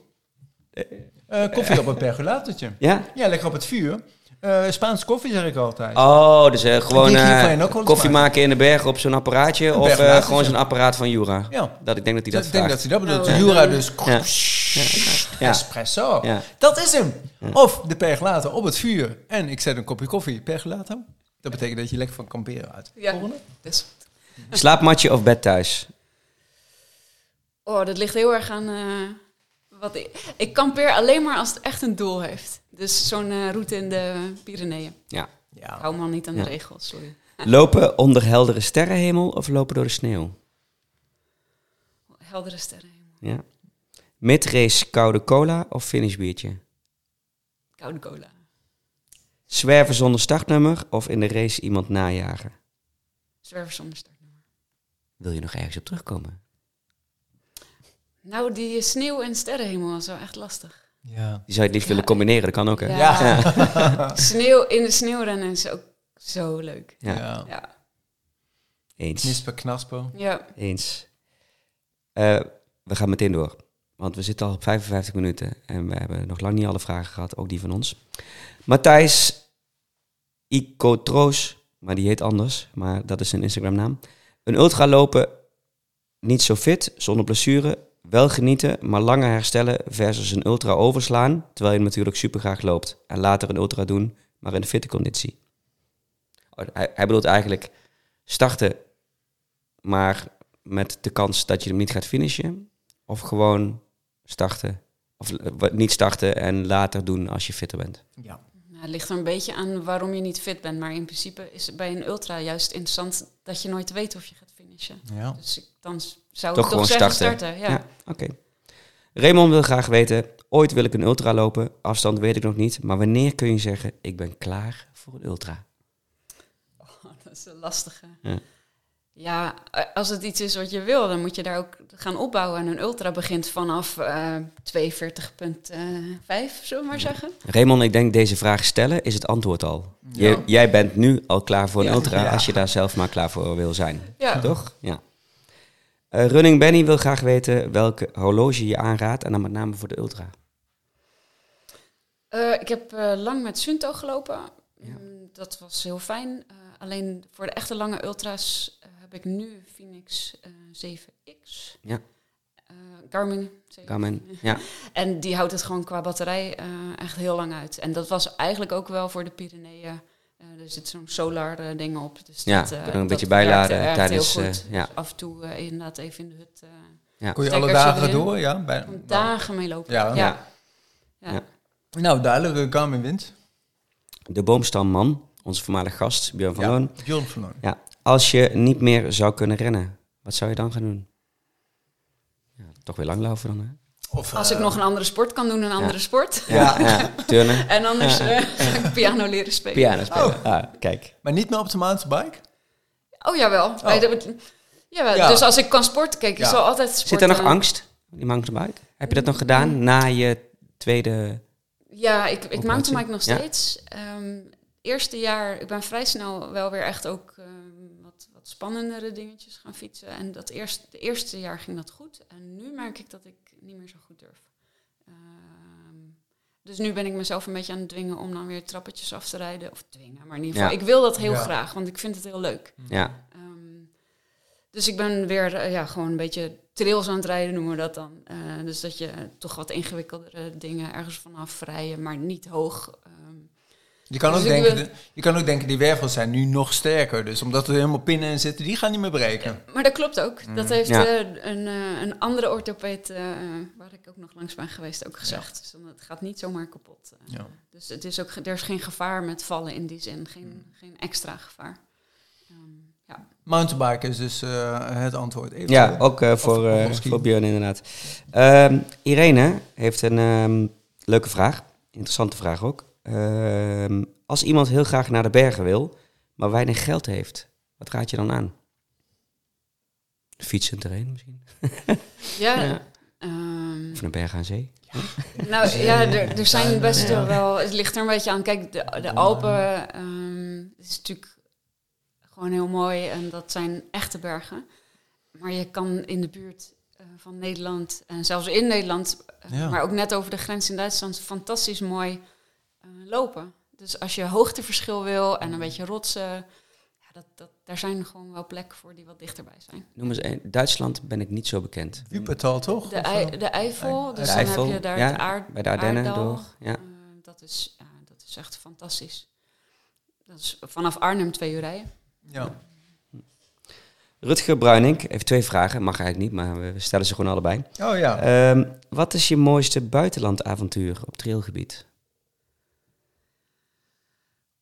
Eh, koffie op een percolatortje. (laughs) Ja? Ja, lekker op het vuur. Eh Spaanse koffie zeg ik altijd. Oh, dus eh, gewoon ik eh, koffie maken in de bergen op zo'n apparaatje? Of eh, gewoon zo'n apparaat van Jura? Ja. Dat, ik denk dat hij dat ik denk dat hij dat bedoelt. Oh, ja. Jura dus. Ja. Ja. Espresso. Ja. Dat is hem. Of de percolator op het vuur. En ik zet een kopje koffie. Percolator. Dat betekent dat je lekker van kamperen uit. Ja. Volgende. Dus, Slaapmatje of bed thuis? Oh, dat ligt heel erg aan eh, wat ik... Ik kampeer alleen maar als het echt een doel heeft. Dus zo'n eh, route in de Pyreneeën. Ja. Ik Ja. hou me al niet aan Ja. de regels, sorry. (laughs) Lopen onder heldere sterrenhemel of lopen door de sneeuw? Heldere sterren. Ja. Midrace koude cola of finishbiertje? Koude cola. Zwerven zonder startnummer of in de race iemand najagen? Zwerver zonder startnummer. Wil je nog ergens op terugkomen? Nou, die sneeuw en sterrenhemel was wel echt lastig. Ja. Die zou je het liefst Ja. willen combineren, dat kan ook hè? Ja. (laughs) (laughs) Sneeuw in de sneeuwrennen is ook zo leuk. Ja. ja. Eens. Knisper, knasper. Ja. Eens. Eh, we gaan meteen door. Want we zitten al op 55 minuten en we hebben nog lang niet alle vragen gehad, ook die van ons. Matthijs Icotroos, maar die heet anders, maar dat is zijn Instagram-naam. Een ultra lopen, niet zo fit, zonder blessure, wel genieten, maar langer herstellen versus een ultra overslaan, terwijl je natuurlijk super graag loopt. En later een ultra doen, maar in een fitte conditie. Oh, Hij, bedoelt eigenlijk starten, maar met de kans dat je hem niet gaat finishen. Of gewoon starten. Of eh, niet starten en later doen als je fitter bent. Ja. Nou, het ligt er een beetje aan waarom je niet fit bent. Maar in principe is het bij een ultra juist interessant dat je nooit weet of je gaat finishen. ja. Dus ik, dan zou Toch ik gewoon toch zeggen starten. starten. ja. Ja, oké. Raymond wil graag weten, ooit wil ik een ultra lopen. Afstand weet ik nog niet. Maar wanneer kun je zeggen, ik ben klaar voor een ultra? (laughs) Dat is een lastige. Ja. Ja, eh, als het iets is wat je wil, dan moet je daar ook gaan opbouwen. En een ultra begint vanaf eh 42,5, zullen we maar zeggen. Raymond, ik denk deze vraag stellen is het antwoord al. Je, jij bent nu al klaar voor een Ja. ultra Ja. als je daar zelf maar klaar voor wil zijn. Ja, Toch? Ja. Eh, Running Benny wil graag weten welke horloge je aanraadt. En dan met name voor de ultra. Eh, ik heb eh, lang met Sunto gelopen. Ja. Mm, Dat was heel fijn. Eh, alleen voor de echte lange ultra's eh, heb ik nu Phoenix eh, 7X. Ja. Eh, Garmin. 7. Garmin. Ja. (laughs) En die houdt het gewoon qua batterij eh, echt heel lang uit. En dat was eigenlijk ook wel voor de Pyreneeën. Eh, er zit zo'n solar eh, ding op. Dus Ja, dat, eh, kun je een dat beetje bijladen tijdens, eh, ja. Dus af en toe eh, inderdaad even in de hut. eh Ja. Kon je alle dagen erin. door? Ja. Bij, dagen mee lopen. Ja. ja. Ja. Ja. Nou, duidelijk. eh, Garmin wint. De boomstamman, onze voormalige gast, Björn van Ja. Loon. Bjorn van Loon. Ja. Als je niet meer zou kunnen rennen, wat zou je dan gaan doen? Ja, toch weer langlopen dan, hè? Of, Als ik eh, nog een andere sport kan doen, een andere sport. Ja, ja. (laughs) turnen. En anders eh, ik (laughs) piano leren spelen. Piano spelen. Ah, kijk. Maar niet meer op de mountainbike? Oh jawel. Bij de- jawel. Ja. Dus als ik kan sporten, kijk, je Ja. zal altijd sporten. Zit er nog angst, die mountainbike? Heb je dat nog gedaan na je tweede... Ja, ik, ik mountainbike nog Ja. steeds. Ehm, eerste jaar, ik ben vrij snel wel weer echt ook spannendere dingetjes gaan fietsen. En dat eerste, de eerste jaar ging dat goed. En nu merk ik dat ik niet meer zo goed durf. Ehm, dus nu ben ik mezelf een beetje aan het dwingen om dan weer trappetjes af te rijden. Of dwingen, maar in ieder geval. Ja. Ik wil dat heel Ja. graag, want ik vind het heel leuk. Ja, Ehm, dus ik ben weer eh, ja, gewoon een beetje trails aan het rijden, noemen we dat dan. Eh, dus dat je toch wat ingewikkeldere dingen ergens vanaf rijden, maar niet hoog. Je kan, Dus ook denken, je kan ook denken, die wervels zijn nu nog sterker. Dus omdat er helemaal pinnen in zitten, die gaan niet meer breken. maar dat klopt ook. Dat heeft Ja. eh, een, eh, een andere orthopeet, eh, waar ik ook nog langs ben geweest, ook gezegd. Dus het gaat niet zomaar kapot. Ja. Dus het is ook, er is geen gevaar met vallen in die zin, geen, geen extra gevaar. Ehm, ja. Mountainbike is dus eh, het antwoord. Even ja ook eh, voor, eh, voor Björn inderdaad. Ehm, Irene heeft een ehm, leuke vraag. Interessante vraag ook. Ehm, als iemand heel graag naar de bergen wil, maar weinig geld heeft, wat raad je dan aan? Fietsen erheen misschien? (laughs) Ja, Ja. ehm, Of een berg aan zee? Nou ja, er, er (laughs) zijn best Ja. wel. Het ligt er een beetje aan. Kijk, de, de Alpen ehm, is natuurlijk gewoon heel mooi en dat zijn echte bergen. Maar je kan in de buurt eh, van Nederland en zelfs in Nederland, eh, Ja. maar ook net over de grens in Duitsland, fantastisch mooi eh, lopen. Dus als je hoogteverschil wil en een beetje rotsen, ja, dat, dat, daar zijn gewoon wel plekken voor die wat dichterbij zijn. Noem eens een. Duitsland ben ik niet zo bekend. Wuppertal, toch? De, eh, de Eifel, dus De dan Eifel, heb je daar ja, het aard, bij de Ardennen Aardal. door. Ja. Eh, dat, is, ja, dat is echt fantastisch. Dat is vanaf Arnhem twee uur rijden. ja. Rutger Bruining heeft twee vragen. Mag eigenlijk niet, maar we stellen ze gewoon allebei. Oh ja. Ehm, wat is je mooiste buitenlandavontuur op trailgebied?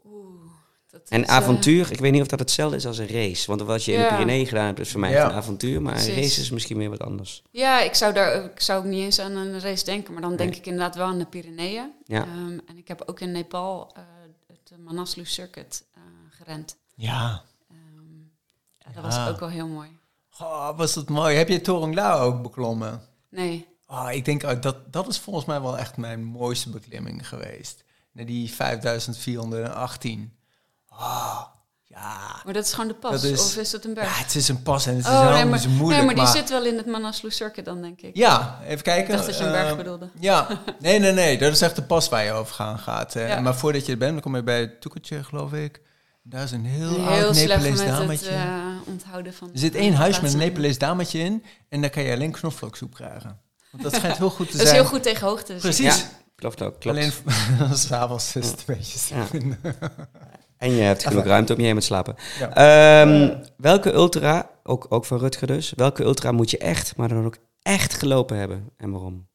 Oeh, dat En is, avontuur, ik weet niet of dat hetzelfde is als een race. Want wat je in de Ja. Pyreneeën gedaan hebt, is voor mij een avontuur. Maar een race is misschien weer wat anders. Ja, ik zou daar ik zou ook niet eens aan een race denken, maar dan denk Nee. ik inderdaad wel aan de Pyreneeën. Ja. Ehm, en ik heb ook in Nepal eh, het Manaslu Circuit eh, gerend. Ja. Ehm, ja, dat was ook wel heel mooi. Oh, was dat mooi. Heb je Torongla ook beklommen? Nee, Oh, ik denk, oh, dat, dat is volgens mij wel echt mijn mooiste beklimming geweest. Naar die 5418. Ah, ja. maar dat is gewoon de pas, Dat is- of is het een Ja, berg? het is een pas en het is oh, helemaal nee, niet maar, zo moeilijk. nee, maar die maar- zit wel in het Manaslu Circuit dan, denk ik. Ja, even kijken. Ik dacht dat je een berg Eh, bedoelde. Ja, nee, nee, nee. Dat is echt de pas waar je over gaan gaat. Ja. Maar voordat je er bent, dan kom je bij het Toekertje, geloof ik. Daar is een heel, Heel oud slecht Nepalees met het dametje. eh, onthouden van... er zit één huis met een. Nepalees dametje in. En daar kan je alleen knoflooksoep krijgen. Want dat schijnt heel goed te (laughs) Dat is zijn. heel goed tegen hoogte. dus Precies. Ja, klopt ook. Klopt. Alleen (laughs) s'avonds is het een beetje Ja. vinden. (laughs) En je hebt genoeg ruimte om je heen met slapen. Ja. Ehm, welke ultra, ook, ook van Rutger dus, welke ultra moet je echt, maar dan ook echt gelopen hebben? En waarom?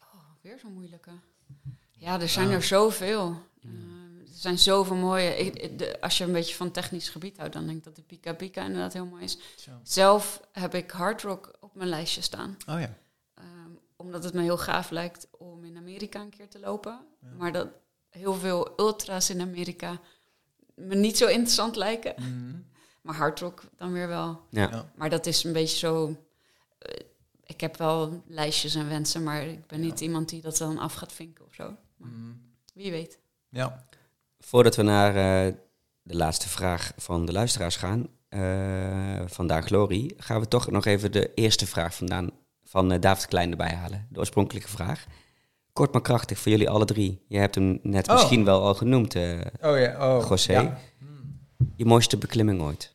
Oh, weer zo'n moeilijke. Ja, er zijn er zoveel. Eh, er zijn zoveel mooie. Ik- de- als je een beetje van technisch gebied houdt, dan denk ik dat de Pika Pika inderdaad heel mooi is. Zo. Zelf heb ik Hard Rock op mijn lijstje staan. Oh ja. Ehm, omdat het me heel gaaf lijkt om in Amerika een keer te lopen. Maar dat heel veel ultra's in Amerika me niet zo interessant lijken. Mhm. Maar Hard Rock dan weer wel. Ja. Ja. Maar dat is een beetje zo. eh, ik heb wel lijstjes en wensen, maar ik ben niet iemand die dat dan af gaat vinken of zo. Maar Mhm. wie weet. Ja. Voordat we naar eh, de laatste vraag van de luisteraars gaan, eh vandaag Glory, gaan we toch nog even de eerste vraag vandaan van eh, David Klein erbij halen. De oorspronkelijke vraag. Kort maar krachtig voor jullie alle drie. Je hebt hem net Oh. misschien wel al genoemd, eh, Oh ja. Oh. José. Ja. Je mooiste beklimming ooit.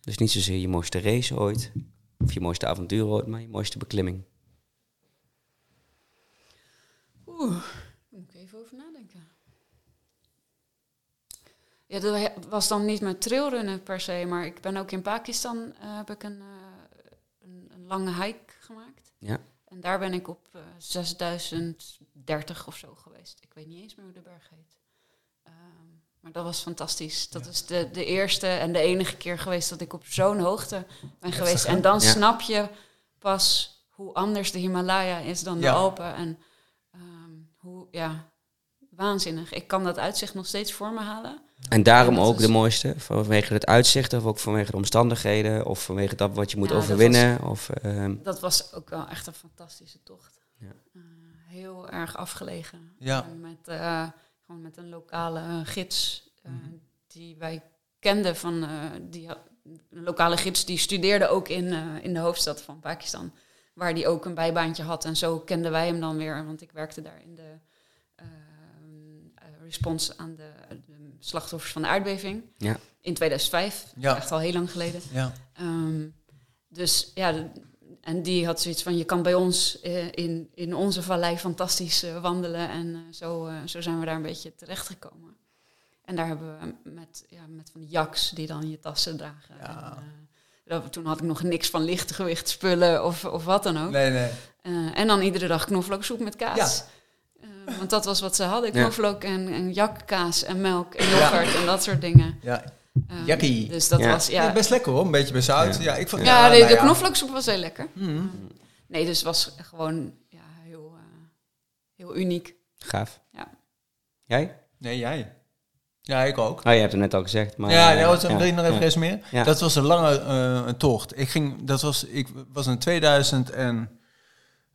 Dus niet zozeer je mooiste race ooit, of je mooiste avontuur ooit, maar je mooiste beklimming. Oeh, daar moet ik even over nadenken. Ja, dat was dan niet met trailrunnen per se, maar ik ben ook in Pakistan eh, heb ik een, eh, een, een lange hike gemaakt. Ja. En daar ben ik op eh 6030 of zo geweest. Ik weet niet eens meer hoe de berg heet. Ehm, maar dat was fantastisch. Dat is de, de eerste en de enige keer geweest dat ik op zo'n hoogte ben geweest. En dan Ja. snap je pas hoe anders de Himalaya is dan de. Alpen. En ehm, hoe, ja, waanzinnig. Ik kan dat uitzicht nog steeds voor me halen. En daarom ook is- de mooiste, vanwege het uitzicht of ook vanwege de omstandigheden of vanwege dat wat je moet Ja, dat overwinnen. Of, ehm, Dat was ook wel echt een fantastische tocht. Ja. Eh, heel erg afgelegen. Ja. Met, eh, gewoon met een lokale gids eh, Mhm. die wij kenden van eh, die een lokale gids die studeerde ook in, eh, in de hoofdstad van Pakistan. Waar die ook een bijbaantje had. En zo kenden wij hem dan weer. Want ik werkte daar in de respons aan de, de slachtoffers van de aardbeving. Ja. In 2005. Ja. Echt al heel lang geleden. Ja. Ehm, dus ja, de- en die had zoiets van: je kan bij ons eh, in, in onze vallei fantastisch eh, wandelen. En eh, zo, eh, zo zijn we daar een beetje terechtgekomen. En daar hebben we met, ja, met van die jaks die dan je tassen dragen. Ja. En, eh, dat- toen had ik nog niks van lichtgewicht spullen of, of wat dan ook. Nee, nee. Eh, en dan iedere dag knoflooksoep met kaas. Eh, (laughs) want dat was wat ze hadden: Ja. knoflook en, en jakkaas en melk en yoghurt en dat soort dingen. Ja. Ehm, Jakkie. Dus dat Ja. was, Ja. ja, best lekker hoor. Een beetje bezout. Ja. Ja, ik vond, ja, de, nou de ja. knoflooksoep was heel lekker. Mhm. Nee, dus het was gewoon ja, heel, eh, heel uniek. gaaf. Ja. Jij? Nee, jij. Ja, ik ook. Oh, je hebt het net al gezegd. Maar, ja, eh, ja, wat, ja, wil je nog even ja. resumeren? Ja. Dat was een lange eh, tocht. Ik ging, dat was, ik was in 2000 en,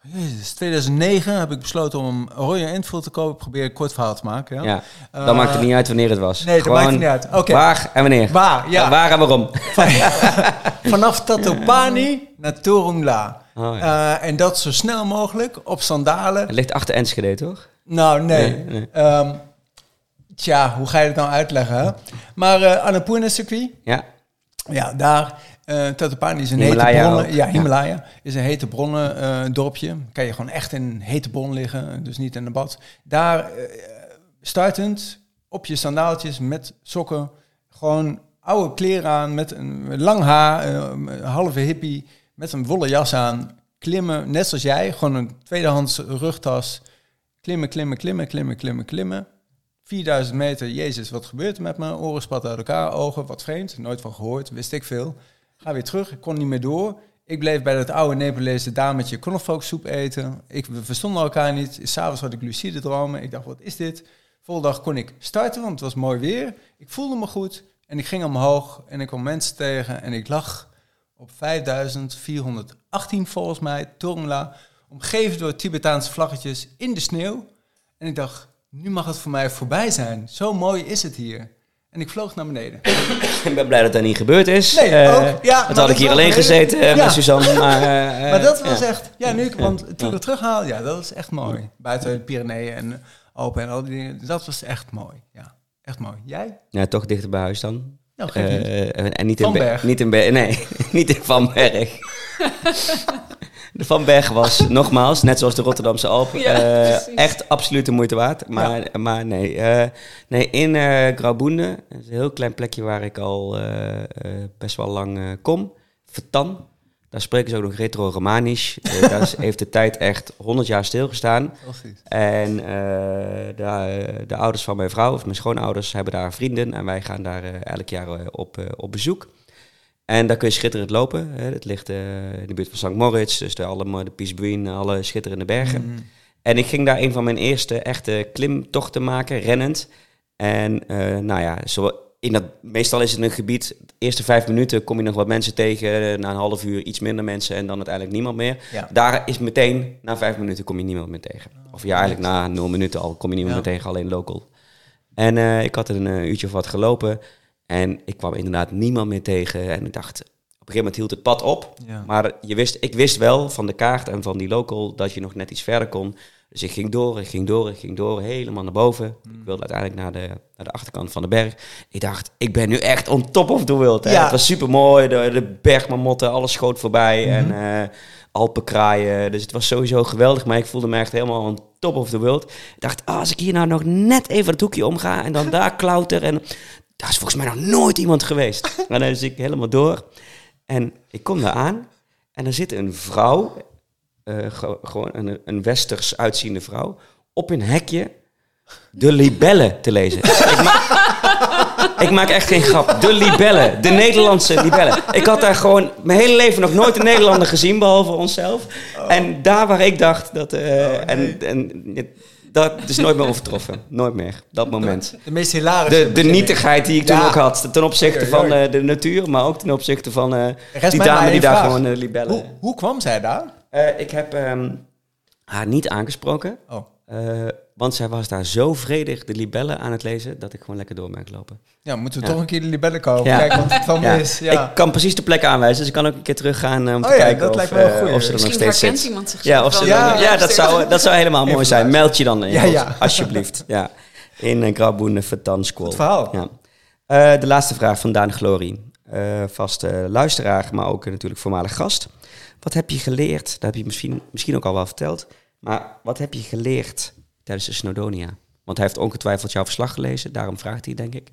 Jezus, 2009 heb ik besloten om een Royal Enfield te kopen. Ik probeer een kort verhaal te maken. Ja. Ja, Eh, dan maakt het niet uit wanneer het was. Nee, dat maakt het niet uit. Oké. Waar en wanneer. Waar, ja. Waar en waarom. (laughs) Vanaf Tatopani naar Torungla. Oh, ja. Eh, en dat zo snel mogelijk op sandalen. Het ligt achter Enschede, toch? Nou, nee. Nee, nee. Ehm, tja, hoe ga je het nou uitleggen? Hè? Maar eh Annapurna circuit, Ja. ja, daar. Eh Tatopani is een Himalaya hete ook, Ja, ja. Himalaya is een hete bronnen eh, dorpje. Kan je gewoon echt in een hete bron liggen, dus niet in een bad. Daar eh, startend op je sandaaltjes met sokken, gewoon oude kleren aan, met een lang haar, eh, een halve hippie, met een wollen jas aan. Klimmen, net zoals jij, gewoon een tweedehands rugtas. Klimmen, klimmen, klimmen, klimmen, klimmen, klimmen. 4000 meter, jezus, wat gebeurt er met me? Oren spatten uit elkaar, ogen, wat vreemd, nooit van gehoord, wist ik veel. Ga weer terug, ik kon niet meer door. Ik bleef bij dat oude Nepalese dametje knoflooksoep eten. Ik, we verstonden elkaar niet. S'avonds had ik lucide dromen. Ik dacht, wat is dit? Volgende dag kon ik starten, want het was mooi weer. Ik voelde me goed en ik ging omhoog en ik kwam mensen tegen en ik lag op 5418 volgens mij, Tongla, omgeven door Tibetaanse vlaggetjes in de sneeuw. En ik dacht, nu mag het voor mij voorbij zijn. Zo mooi is het hier. En ik vloog naar beneden. (coughs) Ik ben blij dat dat niet gebeurd is. Nee, Eh, ook. Ja, dat had ik hier alleen gezeten eh, Ja. met Suzanne. (laughs) Maar, eh, maar dat was ja. echt, ja, nu ik, want toen ik het terughaal, ja, dat is echt mooi. Buiten de Pyreneeën en Alpen en al die dingen, dat was echt mooi. Ja, echt mooi. Jij? Ja, toch dichter bij huis dan. Nou, en niet in Be-. Niet in Berg. Nee, (laughs) niet in Van Berg. De (laughs) Van Berg was, (laughs) nogmaals, net zoals de Rotterdamse Alpen, Ja, eh, echt absoluut de moeite waard. Maar, maar nee, eh, nee, in eh Graubünden, dat is een heel klein plekje waar ik al eh, eh, best wel lang eh, kom. Vertan, daar spreken ze ook nog retro-Romanisch. Eh, (laughs) daar is- heeft de tijd echt 100 jaar stilgestaan. Fantastisch. En eh, de, de ouders van mijn vrouw, of mijn schoonouders, hebben daar vrienden. En wij gaan daar eh, elk jaar eh, op, eh, op bezoek. En daar kun je schitterend lopen. Hè. Het ligt eh, in de buurt van St. Moritz, dus de, alle, de Peace Green, alle schitterende bergen. Mhm. En ik ging daar een van mijn eerste echte klimtochten maken, rennend. En eh, nou ja, zo, in dat, meestal is het een gebied, de eerste vijf minuten kom je nog wat mensen tegen. Na een half uur iets minder mensen en dan uiteindelijk niemand meer. Ja. Daar is meteen, na vijf minuten kom je niemand meer tegen. Of ja, eigenlijk na nul minuten al kom je niemand Ja. meer tegen, alleen local. En eh, ik had een uurtje of wat gelopen. En ik kwam inderdaad niemand meer tegen. En ik dacht, op een gegeven moment hield het pad op. Ja. Maar je wist, ik wist wel van de kaart en van die local dat je nog net iets verder kon. Dus ik ging door, ik ging door, ik ging door, helemaal naar boven. Ik wilde uiteindelijk naar de, naar de achterkant van de berg. Ik dacht, ik ben nu echt on top of the world. Hè. Ja. Het was super mooi, de, de bergmamotten, alles schoot voorbij. En eh Alpenkraaien. Dus het was sowieso geweldig. Maar ik voelde me echt helemaal on top of the world. Ik dacht, ah, als ik hier nou nog net even het hoekje omga en dan (laughs) daar klauter. En daar is volgens mij nog nooit iemand geweest. (laughs) En dan is ik helemaal door. En ik kom daar aan. En er zit een vrouw, eh, ge- gewoon een, een westers uitziende vrouw, op een hekje de libellen te lezen. ik, ma- (laughs) ik maak echt geen grap. De libellen, de Nederlandse libellen. Ik had daar gewoon mijn hele leven nog nooit een Nederlander gezien, behalve onszelf. En daar waar ik dacht dat... eh, en, en dat is nooit meer overtroffen. Nooit meer, dat moment. De meest hilarische De, de nietigheid die ik toen Ja. ook had, ten opzichte van eh, de natuur, maar ook ten opzichte van eh, die dame die daar vraag. gewoon eh, libellen... Hoe, hoe kwam zij daar? Ik heb ehm, haar niet aangesproken, Oh. Eh, want zij was daar zo vredig de libellen aan het lezen dat ik gewoon lekker door ben gelopen. Ja, moeten we Ja. toch een keer de libellen kopen? Ja. Kijken wat het van Ja, is. Ja. Ik kan precies de plek aanwijzen, dus ik kan ook een keer teruggaan eh, om Oh te ja, kijken dat of, lijkt me wel eh, of ze er nog Misschien steeds herkent zit. iemand zichzelf Ja, of ze. Ja, ja, dat, zou, dat zou helemaal mooi zijn. luisteren. Meld je dan in, Ja, ja. alsjeblieft. Ja. In een Graboen Vertan School. Goed verhaal. Ja. Eh, de laatste vraag van Daan Glorie. Eh vaste luisteraar, maar ook eh, natuurlijk voormalig gast. Wat heb je geleerd? Dat heb je misschien, misschien ook al wel verteld. Maar wat heb je geleerd tijdens de Snowdonia? Want hij heeft ongetwijfeld jouw verslag gelezen. Daarom vraagt hij, denk ik.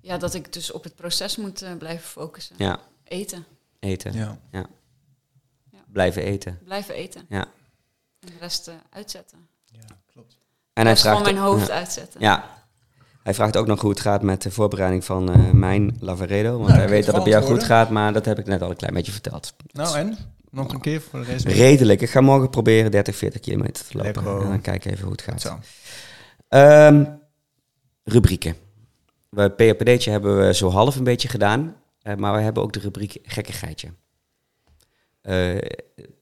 Ja, dat ik dus op het proces moet eh, blijven focussen. Ja, Eten. eten. Ja. Blijven eten. Blijven eten. Ja. En de rest eh, uitzetten. klopt. En hij vraagt, mijn hoofd ja. uitzetten. Ja. Hij vraagt ook nog hoe het gaat met de voorbereiding van eh, mijn Lavaredo. Want Nou, hij weet dat het bij jou goed gaat, maar dat heb ik net al een klein beetje verteld. Nou en? Nog een keer voor de rest. Redelijk. Ik ga morgen proberen 30, 40 kilometer te lopen. En dan kijken even hoe het gaat. Zo. Ehm, rubrieken. Bij POPD'tje hebben we zo half een beetje gedaan. eh, maar we hebben ook de rubriek gekkigheidje. Eh,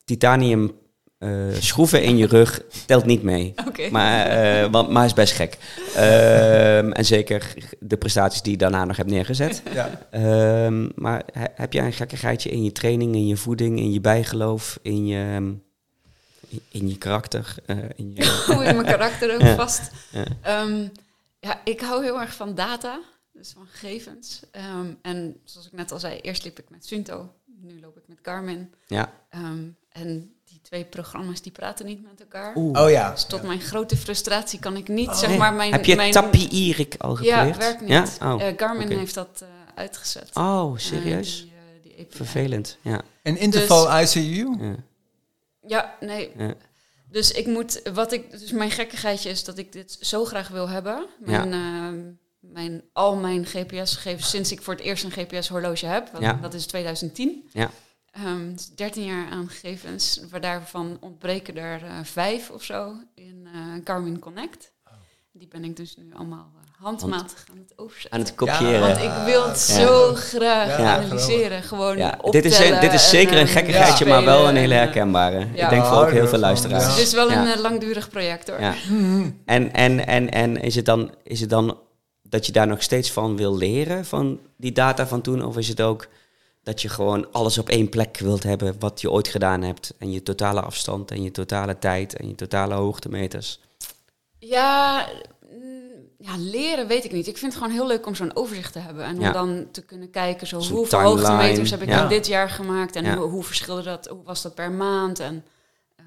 titanium eh, schroeven in je rug telt niet mee. (laughs) Maar, want, maar is best gek. Ehm, en zeker de prestaties die je daarna nog hebt neergezet. (laughs) Ja. Ehm, maar he- heb jij een gekkigheidje in je training, in je voeding, in je bijgeloof, in je, in- in je karakter? eh, in je, Hoe (laughs) in mijn karakter ook Ja. vast. Ja. Ehm, ja, ik hou heel erg van data, dus van gegevens. En zoals ik net al zei, eerst liep ik met Sunto, nu loop ik met Garmin. Ja. Ehm, en die twee programma's die praten niet met elkaar. Oeh. Oh ja. Dus tot mijn grote frustratie kan ik niet, zeg Nee. maar, mijn... Heb je mijn, Irik al geprobeerd? Ja, het werkt niet. Ja? Oh, Eh, Garmin heeft dat eh, uitgezet. Oh, Eh, serieus? die, die API. Vervelend, ja. En interval Dus- ICU? ja. Ja, nee. Ja. Dus ik moet, wat ik, dus mijn gekkigheidje is dat ik dit zo graag wil hebben. Mijn, ehm, mijn, al mijn GPS-gegevens sinds ik voor het eerst een GPS-horloge heb. want Ja. Dat is 2010. Ja. Ehm, dus 13 jaar aan gegevens, waar daarvan ontbreken er eh, vijf of zo in eh, Garmin Connect. Die ben ik dus nu allemaal eh, handmatig aan het overzetten. Aan het kopiëren. Want ik wil het zo graag Ja, analyseren. Gewoon Ja, optellen dit, is, dit is zeker en, een gekkigheidje, maar wel een hele en, herkenbare. ja. Ik denk voor ook heel veel luisteraars. ja. Het is wel een langdurig project hoor. Ja. En, en, en, en is, het dan, is het dan dat je daar nog steeds van wil leren, van die data van toen? Of is het ook dat je gewoon alles op één plek wilt hebben wat je ooit gedaan hebt? En je totale afstand en je totale tijd en je totale hoogtemeters? Ja, mm, ja, leren weet ik niet. Ik vind het gewoon heel leuk om zo'n overzicht te hebben. En om Ja. dan te kunnen kijken, zo, hoeveel timeline, hoogtemeters heb ik ja. in dit jaar gemaakt? En Ja. hoe, hoe verschilde dat? Hoe was dat per maand? En, ehm,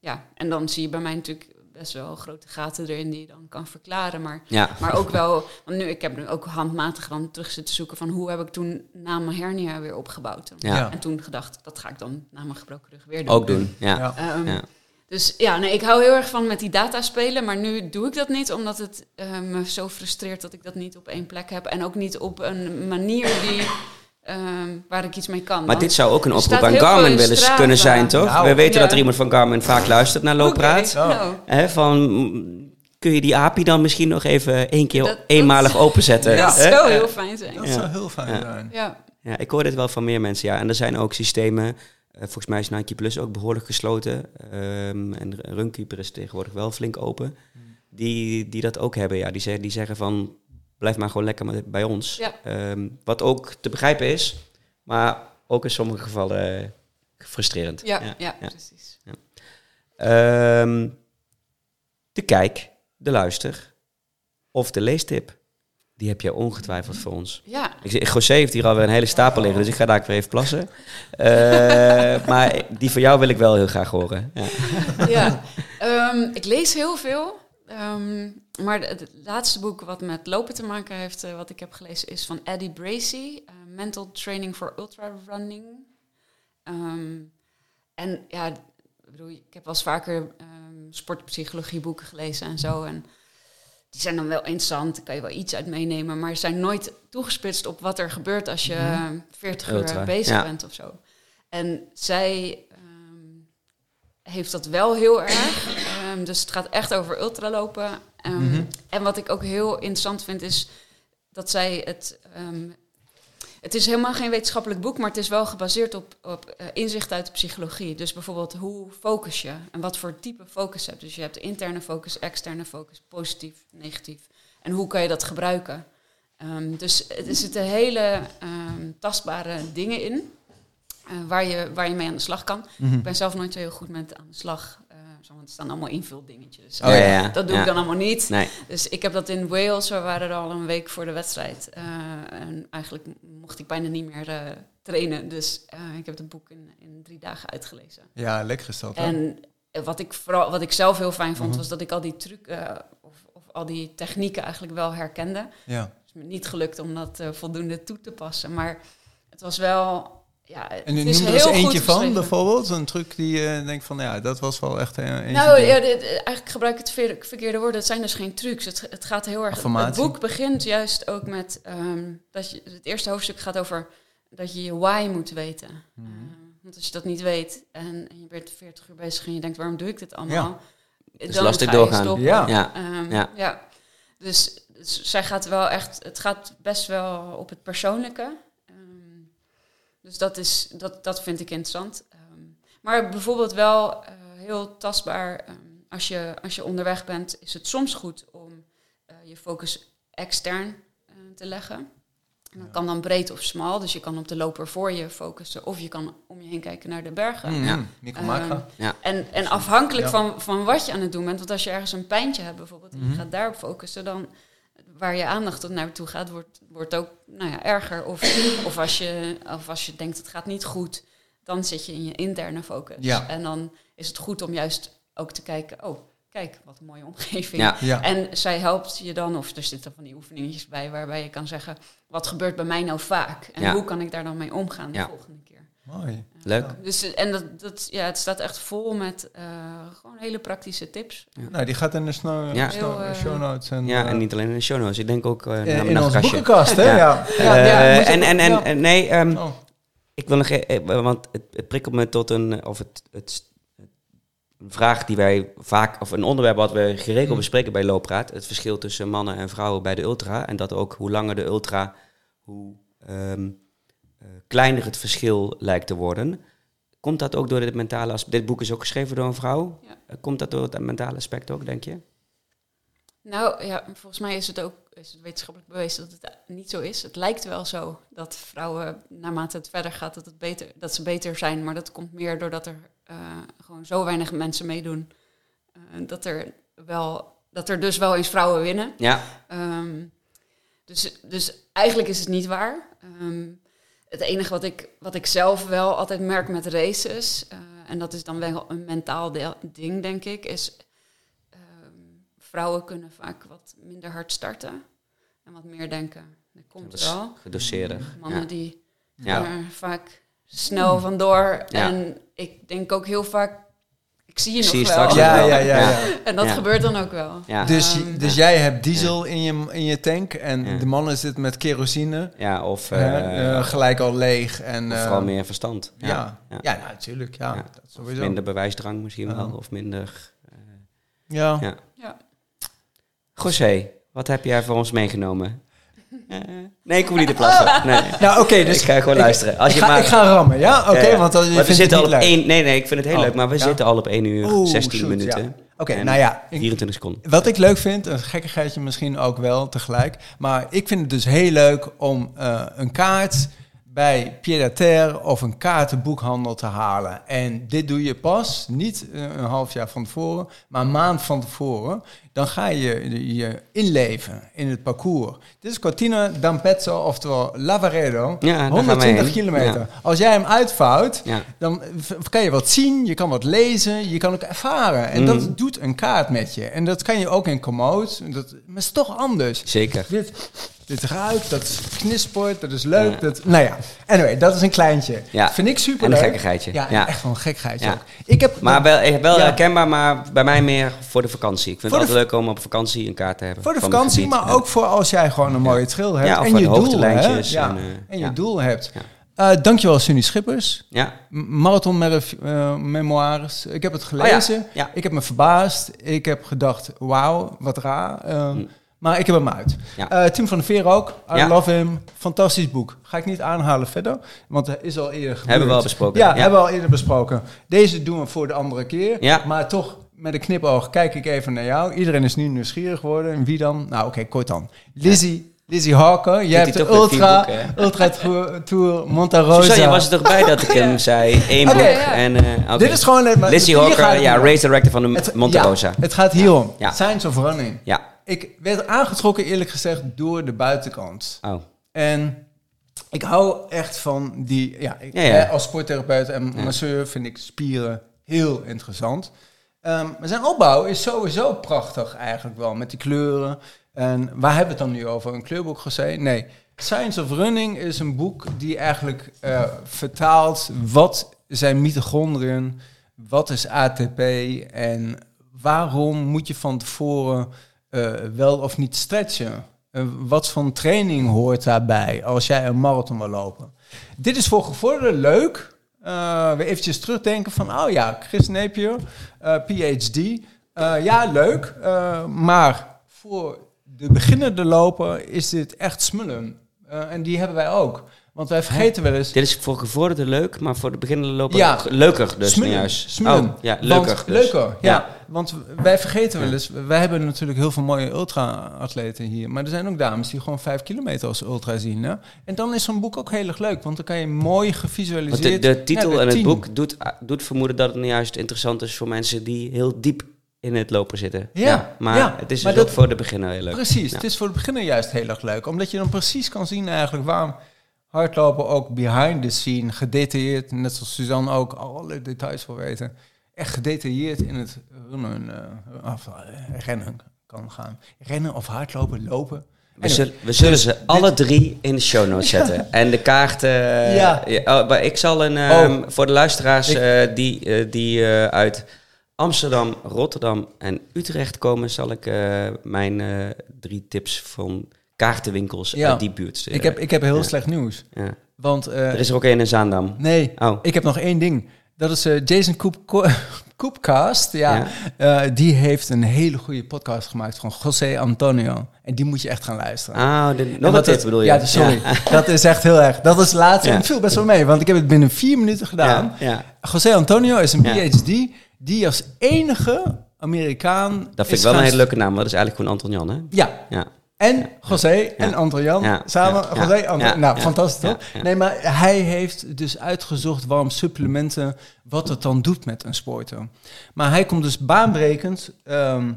ja, en dan zie je bij mij natuurlijk best wel grote gaten erin die je dan kan verklaren. Maar, Ja, maar ook wel, want nu, ik heb nu ook handmatig dan terug zitten zoeken van hoe heb ik toen na mijn hernia weer opgebouwd. Ja. En toen gedacht, dat ga ik dan na mijn gebroken rug weer doen. ook doen. Ja. Ehm, Ja. Dus ja, nee, ik hou heel erg van met die data spelen, maar nu doe ik dat niet omdat het eh, me zo frustreert dat ik dat niet op één plek heb en ook niet op een manier die, ehm, waar ik iets mee kan. Maar dit zou ook een oproep aan Garmin in willen kunnen zijn, toch? Nou, We weten ja. dat er iemand van Garmin vaak luistert naar Looppraat. Oh. nou, Hè, van, kun je die API dan misschien nog even één keer Dat- dat- eenmalig openzetten? Ja. dat zou heel fijn zijn. Dat Ja. zou heel fijn Ja. zijn. Ja, Ja, ik hoor dit wel van meer mensen, ja. En er zijn ook systemen, eh, volgens mij is Nike Plus ook behoorlijk gesloten. ehm, en Runkeeper is tegenwoordig wel flink open. Die, die dat ook hebben, ja. Die, zeggen, die zeggen van, blijf maar gewoon lekker bij ons. Ja. Ehm, wat ook te begrijpen is, maar ook in sommige gevallen eh, frustrerend. ja, ja, ja. precies. Ehm, de kijk, de luister of de leestip. Die heb jij ongetwijfeld voor ons. Ja, Ik José heeft hier alweer een hele stapel liggen, dus ik ga daar weer even plassen. Eh, (laughs) maar die van jou wil ik wel heel graag horen. Ja. ja. Ehm, ik lees heel veel. Ehm, maar het, laatste boek wat met lopen te maken heeft, eh, wat ik heb gelezen, is van Eddie Bracy, eh, Mental Training for Ultra Running. Ehm, en ja, ik bedoel, ik heb wel eens vaker ehm sportpsychologieboeken gelezen en zo. En die zijn dan wel interessant, daar kan je wel iets uit meenemen, maar ze zijn nooit toegespitst op wat er gebeurt als je 40 Ultra, uur bezig ja. bent of zo. En zij heeft dat wel heel erg. Ehm, dus het gaat echt over ultralopen. Ehm, Mhm. En wat ik ook heel interessant vind is dat zij het. ehm, het is helemaal geen wetenschappelijk boek, maar het is wel gebaseerd op, op eh, inzicht uit de psychologie. Dus bijvoorbeeld hoe focus je en wat voor type focus hebt. Dus je hebt interne focus, externe focus, positief, negatief. En hoe kan je dat gebruiken? Ehm, dus er zitten hele tastbare dingen in eh, waar, je, waar je mee aan de slag kan. Mhm. Ik ben zelf nooit zo heel goed met aan de slag. Zo, want er staan allemaal invuldingetjes. Oh ja. Dat doe ja. ik dan allemaal niet. Nee. Dus ik heb dat in Wales, we waren er al een week voor de wedstrijd. Eh, en eigenlijk mocht ik bijna niet meer eh, trainen. Dus eh, ik heb het boek in, in drie dagen uitgelezen. Ja, lekker hè? En wat ik, vooral, wat ik zelf heel fijn vond, Mhm. was dat ik al die eh, of, of al die technieken eigenlijk wel herkende. Ja. Het is me niet gelukt om dat eh, voldoende toe te passen. Maar het was wel... Ja, En het nu is noem er eens heel eentje van, geschreven. bijvoorbeeld. Een truc die je denkt van, ja, dat was wel echt een eentje Nou, ja, dit- eigenlijk gebruik ik het ver- verkeerde woorden. Het zijn dus geen trucs. Het, het gaat heel erg. Het boek begint juist ook met ehm, dat je. Het eerste hoofdstuk gaat over dat je je why moet weten. Mhm. Eh, want als je dat niet weet en, en je bent 40 uur bezig en je denkt, waarom doe ik dit allemaal? Ja. Dan Dus lastig ga je doorgaan. stoppen. Ja. Ja. Ehm, Ja. ja. Dus, dus zij gaat wel echt, het gaat best wel op het persoonlijke. Ehm, dus dat, is, dat, dat vind ik interessant. Ehm, maar bijvoorbeeld wel eh, heel tastbaar, ehm, als, je, als je onderweg bent, is het soms goed om eh, je focus extern eh, te leggen. En dat kan dan breed of smal, dus je kan op de loper voor je focussen of je kan om je heen kijken naar de bergen. Mhm. Ja. Micro macro. En, en afhankelijk Ja. van, van wat je aan het doen bent, want als je ergens een pijntje hebt bijvoorbeeld, en Mhm. je gaat daarop focussen, dan waar je aandacht tot naartoe gaat, wordt, wordt ook nou ja, erger. Of, (coughs) of, als je, of als je denkt het gaat niet goed, dan zit je in je interne focus. Ja. En dan is het goed om juist ook te kijken, oh, kijk, wat een mooie omgeving. Ja. Ja. En zij helpt je dan, of er zitten van die oefeningetjes bij, waarbij je kan zeggen, wat gebeurt bij mij nou vaak? En Ja. hoe kan ik daar dan mee omgaan de Ja. volgende keer? Mooi. Leuk. Dus, en dat, dat, ja, het staat echt vol met eh, gewoon hele praktische tips. Nou, die gaat in de snow, Ja. snow- Heel, eh, show notes. En, Ja, eh, en niet alleen in de show notes. Ik denk ook eh, naar in, in onze boekenkast, hè? Ja. Ja. Ja, ja, en, en, en ja. en nee, ehm, Oh. ik wil nog, e- eh, want het, het prikkelt me tot een, of het, het, een vraag die wij vaak, of een onderwerp wat we geregeld Mm. bespreken bij Looppraat. Het verschil tussen mannen en vrouwen bij de ultra. En dat ook hoe langer de ultra, hoe ehm, eh, kleiner het verschil lijkt te worden. Komt dat ook door het mentale aspect? Dit boek is ook geschreven door een vrouw. Ja. Eh, Komt dat door het mentale aspect ook, denk je? Nou ja, volgens mij is het ook is het wetenschappelijk bewezen dat het niet zo is. Het lijkt wel zo dat vrouwen, naarmate het verder gaat, dat, het beter, dat ze beter zijn. Maar dat komt meer doordat er eh, gewoon zo weinig mensen meedoen. eh, dat, er wel, dat er dus wel eens vrouwen winnen. Ja, Ehm, dus, dus eigenlijk is het niet waar. Ehm, het enige wat ik, wat ik zelf wel altijd merk met races, eh, en dat is dan wel een mentaal deel- ding, denk ik, is ehm, vrouwen kunnen vaak wat minder hard starten en wat meer denken. Dat komt dat wel. gedoseerder. Mannen Ja. die Ja. er vaak snel vandoor. Ja. En ik denk ook heel vaak, ik zie je Ik nog zie je wel. straks Ja, wel. ja, ja, ja. En dat Ja. gebeurt dan ook wel. Ja. Dus, Ehm, dus jij hebt diesel in, je, in je tank en Ja. de mannen zitten met kerosine. Ja, of, eh, eh, gelijk al leeg. En, of eh, vooral meer verstand. Ja, ja. Ja. ja. natuurlijk. Ja, Ja. dat sowieso. minder bewijsdrang misschien wel, Ja. of minder... Ja. Ja. Ja. José, wat heb jij voor ons meegenomen? Nee, ik hoef niet te plassen. Nee. Nou, oké, dus ik ga gewoon luisteren. Als ik, je ga, maar, ik ga rammen, ja? Oké, ja. want dan, je we zitten al op één... Nee, nee, ik vind het heel Oh, leuk, maar we ja? zitten al op 1 uur Oeh, 16 shoot, minuten. ja. Oké, nou ja, ik- 24 seconden. Wat ik leuk vind, een gekkigheidje misschien ook wel tegelijk. Maar ik vind het dus heel leuk om eh, een kaart bij Pied-à-Terre of een kaartenboekhandel te halen. En dit doe je pas, niet eh, een half jaar van tevoren, maar een maand van tevoren. Dan ga je je inleven in het parcours. Dit is Cortina d'Ampezzo, oftewel Lavaredo. Ja, daar gaan we 120 heen. kilometer. Ja. Als jij hem uitvouwt, Ja. dan kan je wat zien, je kan wat lezen, je kan ook ervaren. En dat doet een kaart met je. En dat kan je ook in Komoot. Dat, maar is toch anders. Zeker. Dit, dit ruikt, dat is knisport, dat is leuk. Ja. Dat, nou ja, anyway, dat is een kleintje. Ja. Vind ik super En een gekkigheidje. Ja, Ja. echt wel een gekkigheidje. Ik heb Maar wel, eh, wel herkenbaar, maar bij mij meer voor de vakantie. Ik vind Voor het altijd leuk om op vakantie een kaart te hebben. voor de vakantie, maar ook voor als jij gewoon een mooie trail hebt. Ja, of en je doel, hè? Ja. en, eh, en je doel hebt. Eh, dankjewel, Sunny Schippers. Ja, Marathon Memoires. Ik heb het gelezen. Oh ja. Ik heb me verbaasd. Ik heb gedacht, wauw, wat raar. Mm. Maar ik heb hem uit. Ja. Eh, Tim van der Veer ook. I Ja. love him. Fantastisch boek. Ga ik niet aanhalen verder, want hij is al eerder gebeurd. Hebben we al besproken. Ja, Ja. hebben we al eerder besproken. Deze doen we voor de andere keer. Ja. Maar toch, met een knipoog, kijk ik even naar jou. Iedereen is nu nieuwsgierig geworden. En wie dan? Nou, oké, kort dan. Lizzie, Lizzie Harker. Jij hebt de Ultra, boeken? Ultra (laughs) Tour, Tour Monta Rosa. Suzanne, was er toch bij dat ik (laughs) hem zei? Eén boek Ja. en... eh. Dit is gewoon... Lizzie Hawker, ja, race director van de Het- ja, Rosa. het gaat hierom. Ja. Science of Running. Ja. Ik werd aangetrokken, eerlijk gezegd, door de buitenkant. Oh. En ik hou echt van die... Ja, ik, Ja, ja. hè, als sporttherapeut en masseur vind ik spieren heel interessant. Ehm, maar zijn opbouw is sowieso prachtig eigenlijk wel, met die kleuren. En waar hebben we het dan nu over? Een kleurboek gezegd? Nee. Science of Running is een boek die eigenlijk eh, vertaalt wat zijn mitochondriën, wat is ATP en waarom moet je van tevoren eh, wel of niet stretchen? Eh, wat voor training hoort daarbij als jij een marathon wil lopen? Dit is voor gevorderden leuk. Eh weer eventjes terugdenken van, oh ja, Chris Napier, PhD. Ja, leuk. Maar voor de beginnende loper is dit echt smullen. En die hebben wij ook. Want wij vergeten wel eens... Dit is voor gevorderden leuk, maar voor de beginnende loper Ja. leuker dus Smullen, juist. smullen. Oh, ja, leuker Want, dus. leuker, ja. Ja. Want wij vergeten wel eens... Wij hebben natuurlijk heel veel mooie ultra-atleten hier. Maar er zijn ook dames die gewoon vijf kilometer als ultra zien. Hè? En dan is zo'n boek ook heel erg leuk. Want dan kan je mooi Want gevisualiseerd... de, de titel en het tien. boek doet, doet vermoeden dat het nou juist interessant is voor mensen die heel diep in het lopen zitten. Ja, maar ja, het is maar dus ook voor de beginner heel leuk. Precies, Ja. het is voor de beginner juist heel erg leuk. Omdat je dan precies kan zien eigenlijk waarom hardlopen ook behind the scene, gedetailleerd, net zoals Suzanne ook, alle details wil weten. Echt gedetailleerd in het runnen, eh, of, eh, rennen kan gaan. Rennen of hardlopen, lopen. We zullen, we zullen ze alle drie in de show notes zetten. (laughs) En de kaarten... eh, Ja. oh, maar ik zal een... ehm, Oh. Voor de luisteraars Ik- die, die uit Amsterdam, Rotterdam en Utrecht komen... zal ik mijn drie tips van kaartenwinkels Ja. uit die buurt. Ik heb, ik heb heel Ja. slecht nieuws. Ja. Want eh, Er is er ook één in Zaandam. nee, Oh, ik heb nog één ding. Dat is eh, Jason Koep, Ko- (laughs) Koepcast. Ja, Ja. Eh, die heeft een hele goede podcast gemaakt van José Antonio. En die moet je echt gaan luisteren. ah, de, nog het- bedoel je? Ja, dus sorry. (laughs) Dat is echt heel erg. Dat is laatst. En Ja. het viel best wel mee, want ik heb het binnen vier minuten gedaan. Ja, ja. José Antonio is een Ja. PhD die als enige Amerikaan. Dat vind ik wel een hele leuke naam, want dat is eigenlijk gewoon Anton Jan, hè? Ja, Ja. En José en Anton Jan Ja. samen. José, nou, fantastisch toch? Nee, maar hij heeft dus uitgezocht waarom supplementen, wat het dan doet met een sporter. Maar hij komt dus baanbrekend ehm,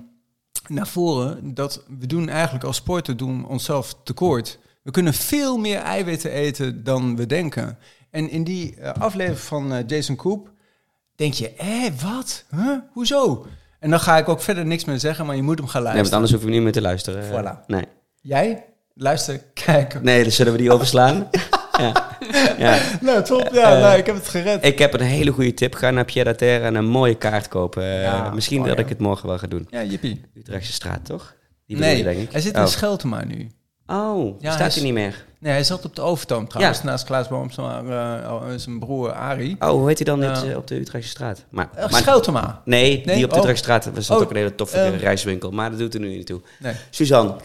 naar voren dat we doen eigenlijk als sporter doen onszelf tekort. We kunnen veel meer eiwitten eten dan we denken. En in die eh, aflevering van eh, Jason Koop denk je, hé, wat? Huh? Hoezo? En dan ga ik ook verder niks meer zeggen, maar je moet hem gaan Nee, luisteren. want anders hoeven we niet meer te luisteren. Voilà. Nee. Jij? Luister, kijk. nee, dan zullen we die overslaan. (laughs) ja. Ja. Nou, top. Ja, nou, ik heb het gered. Ik heb een hele goede tip. Ga naar Pierre Terre en een mooie kaart kopen. Eh, Ja, misschien mooi, dat ik het morgen wel ga doen. Ja, jippie. Utrechtse straat, toch? Die Nee, je, denk ik. hij zit oh. in Scheltema nu. Oh, Ja, staat hij hij is- niet meer? Nee, hij zat op de Overtoom trouwens, naast Klaas Boomsma, eh, zijn broer Arie. Oh, hoe heet hij dan niet eh, op de Utrechtse straat? Maar, Uh, maar- Scheltema. nee, Nee? die op de Oh. Utrechtse straat. Er staat Oh, ook een hele toffe ehm. reiswinkel. Maar dat doet er nu niet toe. Nee. Suzanne,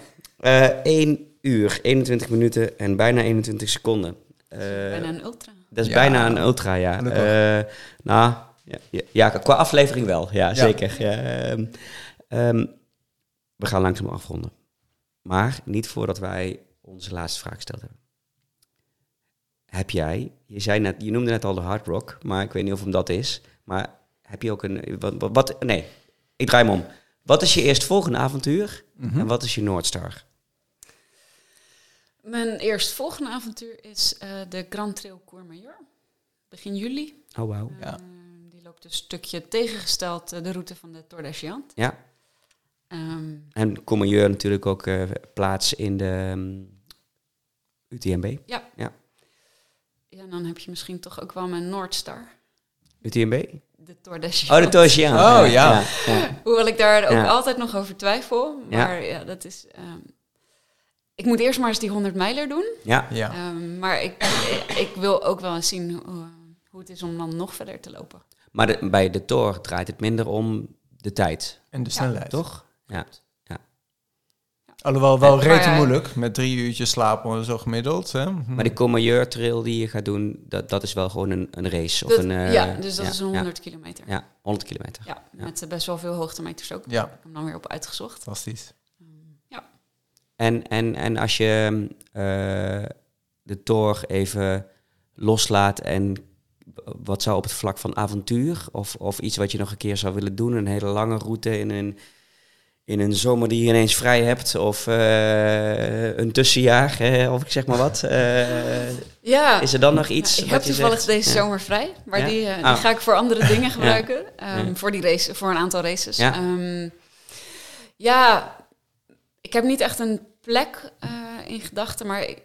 eh 1 uur, 21 minuten en bijna 21 seconden. Eh, Bijna een ultra. Dat is Ja. bijna een ultra, ja. Eh, nou, ja, qua aflevering wel. Ja, Ja. zeker. Ja, ehm, ehm, we gaan langzaam afronden. Maar niet voordat wij onze laatste vraag gesteld hebben. Heb jij, je, zei net, je noemde net al de hard rock, maar ik weet niet of hem dat is. Maar heb je ook een, wat, wat, wat- nee, ik draai hem om. Wat is je eerstvolgende avontuur Mhm. en wat is je Noordstar? Mijn eerstvolgende avontuur is eh, de Grand Trail Courmayeur. Begin juli. Oh, wauw. Ja. Eh, die loopt een stukje tegengesteld eh, de route van de Tour de. Ja, Ehm, en Commandeur natuurlijk ook eh, plaats in de ehm, UTMB. ja, en dan heb je misschien toch ook wel mijn Noordstar. UTMB? De Tour de Giant. Oh, de Tour de Giant. Oh, ja. ja. Hoewel ik daar ook Ja. altijd nog over twijfel. Ja. Maar ja, dat is... ehm, ik moet eerst maar eens die 100 mijler doen. Ja. Ja. Ehm, maar ik, ik, wil ook wel eens zien hoe, hoe het is om dan nog verder te lopen. Maar de- bij de Tour draait het minder om de tijd, En de snelheid. toch? Ja. Alhoewel wel rete ja. moeilijk, met drie uurtjes slapen zo gemiddeld. Hè? Maar die Commandeur trail die je gaat doen, dat, dat is wel gewoon een, een race. Of Dat- een, eh, ja, dus dat ja, is een 100 kilometer. Ja, ja, 100 kilometer. Ja, Ja. met eh, best wel veel hoogtemeters ook. Ja. Daar heb ik hem dan weer op uitgezocht. Fantastisch. En, en, en als je eh, de Tour even loslaat en wat zou op het vlak van avontuur of, of iets wat je nog een keer zou willen doen, een hele lange route in een, in een zomer die je ineens vrij hebt of eh, een tussenjaar hè, of ik zeg maar wat. eh, Ja, is er dan nog iets Ja, ik heb je toevallig zegt? deze Ja. zomer vrij, maar Ja? die, eh, die Ah. ga ik voor andere (laughs) dingen gebruiken. ehm, voor, die race, voor een aantal races. Ja. Ehm, ja, ik heb niet echt een plek in gedachten, maar ik,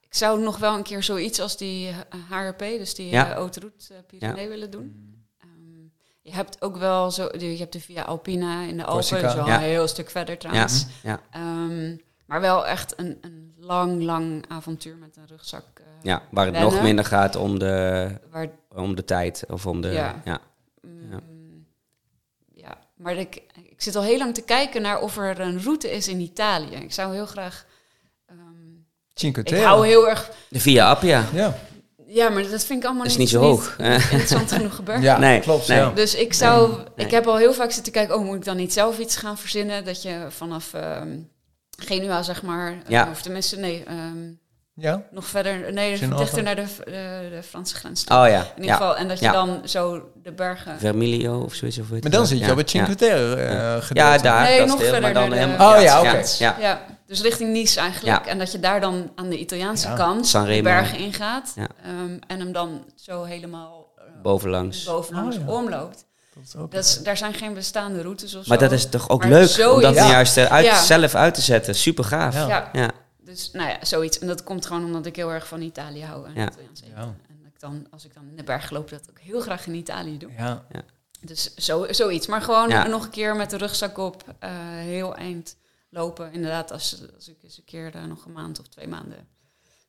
ik zou nog wel een keer zoiets als die HRP, dus die Ja. Haute Route Pyrenee willen doen. Je hebt ook wel zo, je hebt de Via Alpina in de Alpen, Corsica. Ja. een heel stuk verder Ja, trouwens. ja, Ehm, maar wel echt een, een lang, lang avontuur met een rugzak. eh, ja, waar het Rennen. nog minder gaat om de, Waar om de tijd of om de... Ja. ja. Mm, Ja. ja. maar ik, ik zit al heel lang te kijken naar of er een route is in Italië. Ik zou heel graag. ehm, Cinque ik Terre. hou heel erg. De Via Appia. Ja, Ja, maar dat vind ik allemaal Dat is niet, niet zo hoog, hè? (laughs) interessant genoeg gebeurd. ja Nee, klopt. nee. Ja. Dus ik zou. Nee. Ik heb al heel vaak zitten kijken. Oh, moet ik dan niet zelf iets gaan verzinnen? Dat je vanaf ehm Genua, zeg maar. eh, Ja. of tenminste, nee. ehm, Ja? nog verder, nee, dichter naar de, de, de Franse grens toe. Oh ja, In ieder ja. geval, en dat je Ja. dan zo de bergen... Vermilio of zoiets. Of heet Maar dan zit je ja. op het Cinque ja. Terre eh, Ja. gedeelte. Ja, daar. Nee, dat nog deel, verder dan naar de- helemaal... Oh ja, oké. Ja. Ja, dus richting Nice eigenlijk. Ja. En dat je daar dan aan de Italiaanse Ja. kant de bergen ingaat. Ja. Ehm, en hem dan zo helemaal eh, Bovenlangs. bovenlangs Oh, ja. omloopt. Dat is ook Dat is, daar zijn geen bestaande routes of Maar zo. dat is toch ook Maar leuk om dat Ja. juist eh, uit, Ja. zelf uit te zetten. Super gaaf. Ja. Dus nou ja, zoiets. En dat komt gewoon omdat ik heel erg van Italië hou. En Ja. Italiaans eten. Ja. En dat ik dan, als ik dan in de berg loop, dat ook heel graag in Italië doe. Ja. Dus zo, zoiets. Maar gewoon Ja. nog een keer met de rugzak op, eh, heel eind lopen. Inderdaad, als, als ik eens een keer daar nog een maand of twee maanden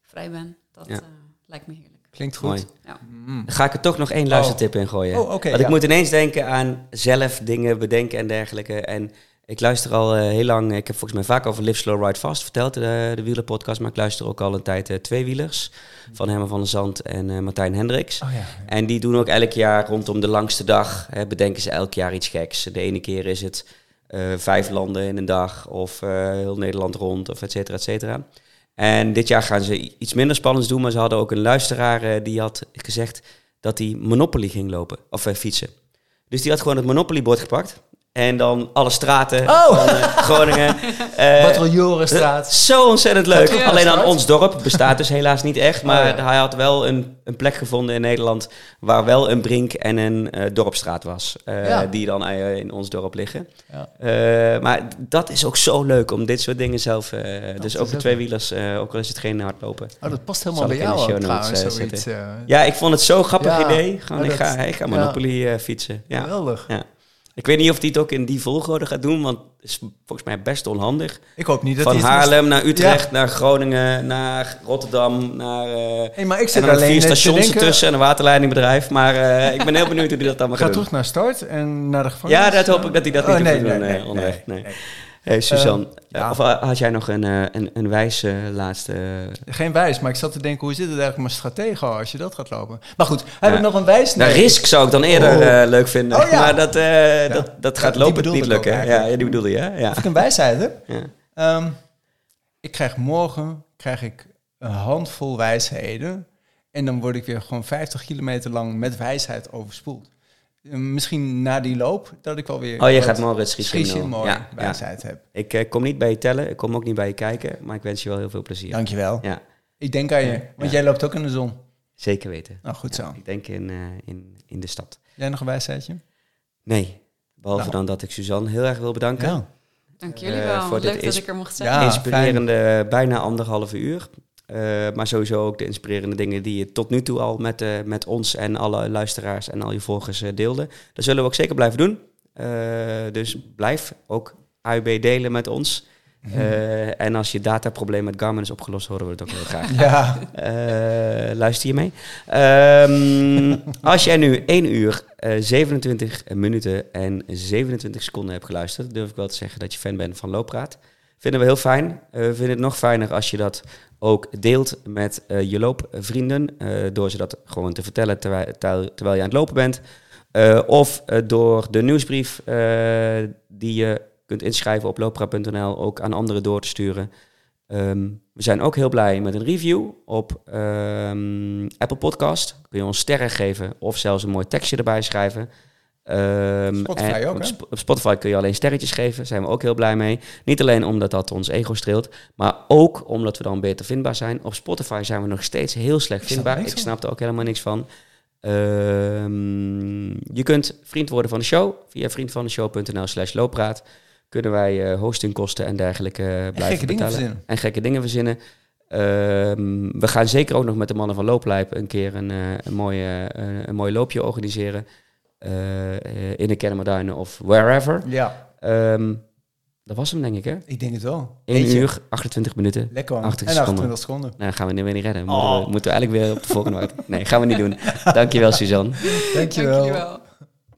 vrij ben. Dat Ja. eh, lijkt me heerlijk. Klinkt goed. Mooi. Ja. Mm. Dan ga ik er toch nog één luistertip in gooien. Oh, oké, Want ja. ik moet ineens denken aan zelf dingen bedenken en dergelijke. En ik luister al eh, heel lang, ik heb volgens mij vaak over Live Slow Ride Fast verteld, de, de wielerpodcast. Maar ik luister ook al een tijd eh, Tweewielers van Herman van der Zand en eh, Martijn Hendricks. Oh ja. En die doen ook elk jaar rondom de langste dag, hè, bedenken ze elk jaar iets geks. De ene keer is het eh, vijf landen in een dag of eh, heel Nederland rond of et cetera, et cetera. En dit jaar gaan ze iets minder spannends doen, maar ze hadden ook een luisteraar eh, die had gezegd dat hij Monopoly ging lopen of eh, fietsen. Dus die had gewoon het Monopoly-bord gepakt en dan alle straten Oh! van eh, (laughs) Groningen. Patroljorenstraat. zo ontzettend leuk. Ja, Alleen aan ons dorp bestaat dus helaas niet echt. Maar Oh, ja. hij had wel een, een plek gevonden in Nederland waar wel een brink en een eh, dorpstraat was. Ja. Die dan in ons dorp liggen. Ja. Maar dat is ook zo leuk om dit soort dingen zelf... dus ook de tweewielers, ook al is het geen hardlopen. Oh, dat past helemaal bij jou trouwens, zoiets. Ja, ik vond het zo'n grappig idee. Gewoon, ik, ga, ik ga. Monopoly fietsen. Ja. Geweldig. Ja. Ik weet niet of hij het ook in die volgorde gaat doen, want het is volgens mij best onhandig. Ik hoop niet dat Van Haarlem naar Utrecht, Ja. naar Groningen, naar Rotterdam, naar... eh, Hey, maar ik en zit dan nog alleen vier te stations denken, ertussen en een waterleidingbedrijf. Maar eh, ik ben heel benieuwd hoe hij dat allemaal Ga gaat doen. terug naar start en naar de gevangenis. Ja, dat hoop ik dat hij dat Oh, niet nee, nee, doen nee, eh, nee, Nee. Hey, Suzanne, Eh, eh, ja. of eh, had jij nog een, eh, een, een wijze laatste... Geen wijs, maar ik zat te denken, hoe zit het eigenlijk met stratego als je dat gaat lopen? Maar goed, heb Ja. ik nog een wijs? Nou, risk zou ik dan eerder Oh. eh, leuk vinden. Oh, ja. Maar dat, eh, dat, dat gaat lopen niet lukken. Ja, die bedoelde je? Ja. Of ik een wijsheid heb? Ja. Ehm, ik krijg morgen krijg ik een handvol wijsheden. En dan word ik weer gewoon 50 kilometer lang met wijsheid overspoeld. Eh, Misschien na die loop dat ik wel weer... Oh, je gaat schietje schietje mooi Ja, ja. heb. Ik eh, kom niet bij je tellen, ik kom ook niet bij je kijken, maar ik wens je wel heel veel plezier. Dankjewel. Ja, Ik denk aan je, want jij loopt ook in de zon. zeker weten. Nou, goed zo. Ik denk in, eh, in, in de stad. Jij nog een wijsheidje? Nee, behalve Nou. dan dat ik Suzanne heel erg wil bedanken. Dank jullie wel. voor dit Leuk dat is- ik er mocht zijn. Ja, inspirerende bijna anderhalve uur. Eh, maar sowieso ook de inspirerende dingen die je tot nu toe al met, eh, met ons en alle luisteraars en al je volgers eh, deelde. Dat zullen we ook zeker blijven doen. Dus blijf ook AUB delen met ons. Eh, en als je dataprobleem met Garmin is opgelost, horen we het ook heel graag. Ja, luister je mee? Ehm, (laughs) als jij nu 1 uur, eh, 27 minuten en 27 seconden hebt geluisterd, durf ik wel te zeggen dat je fan bent van Looppraat. Vinden we heel fijn. Eh, we vinden het nog fijner als je dat ook deelt met eh, je loopvrienden. eh, door ze dat gewoon te vertellen terwijl, terwijl, je aan het lopen bent. Of door de nieuwsbrief die je kunt inschrijven op looppraat.nl ook aan anderen door te sturen. Ehm, we zijn ook heel blij met een review op ehm, Apple Podcast. Kun je ons sterren geven of zelfs een mooi tekstje erbij schrijven. Ehm, Spotify ook, op, hè? Sp- op Spotify kun je alleen sterretjes geven. Daar zijn we ook heel blij mee. Niet alleen omdat dat ons ego streelt, maar ook omdat we dan beter vindbaar zijn. Op Spotify zijn we nog steeds heel slecht Ik vindbaar. Ik snap er ook helemaal niks van. Ehm, je kunt vriend worden van de show via vriendvandeshow.nl slash looppraat. Kunnen wij eh, hostingkosten en dergelijke eh, blijven betalen. verzinnen. En gekke dingen verzinnen. Ehm, we gaan zeker ook nog met de mannen van Looplijp een keer een, eh, een, mooie, een mooi loopje organiseren. Eh, in de Kennemerduinen of wherever. ja, Ehm, dat was hem denk ik hè? ik denk het wel. 1 Eentje. uur, 28 minuten. Lekker man. 28 En seconden. 28 seconden. Nou, gaan we nu weer niet redden. Moeten, Oh. we, moeten we eigenlijk weer op de volgende. Nee, gaan we niet doen. (laughs) Dankjewel Suzanne. Dankjewel. Dank jullie wel.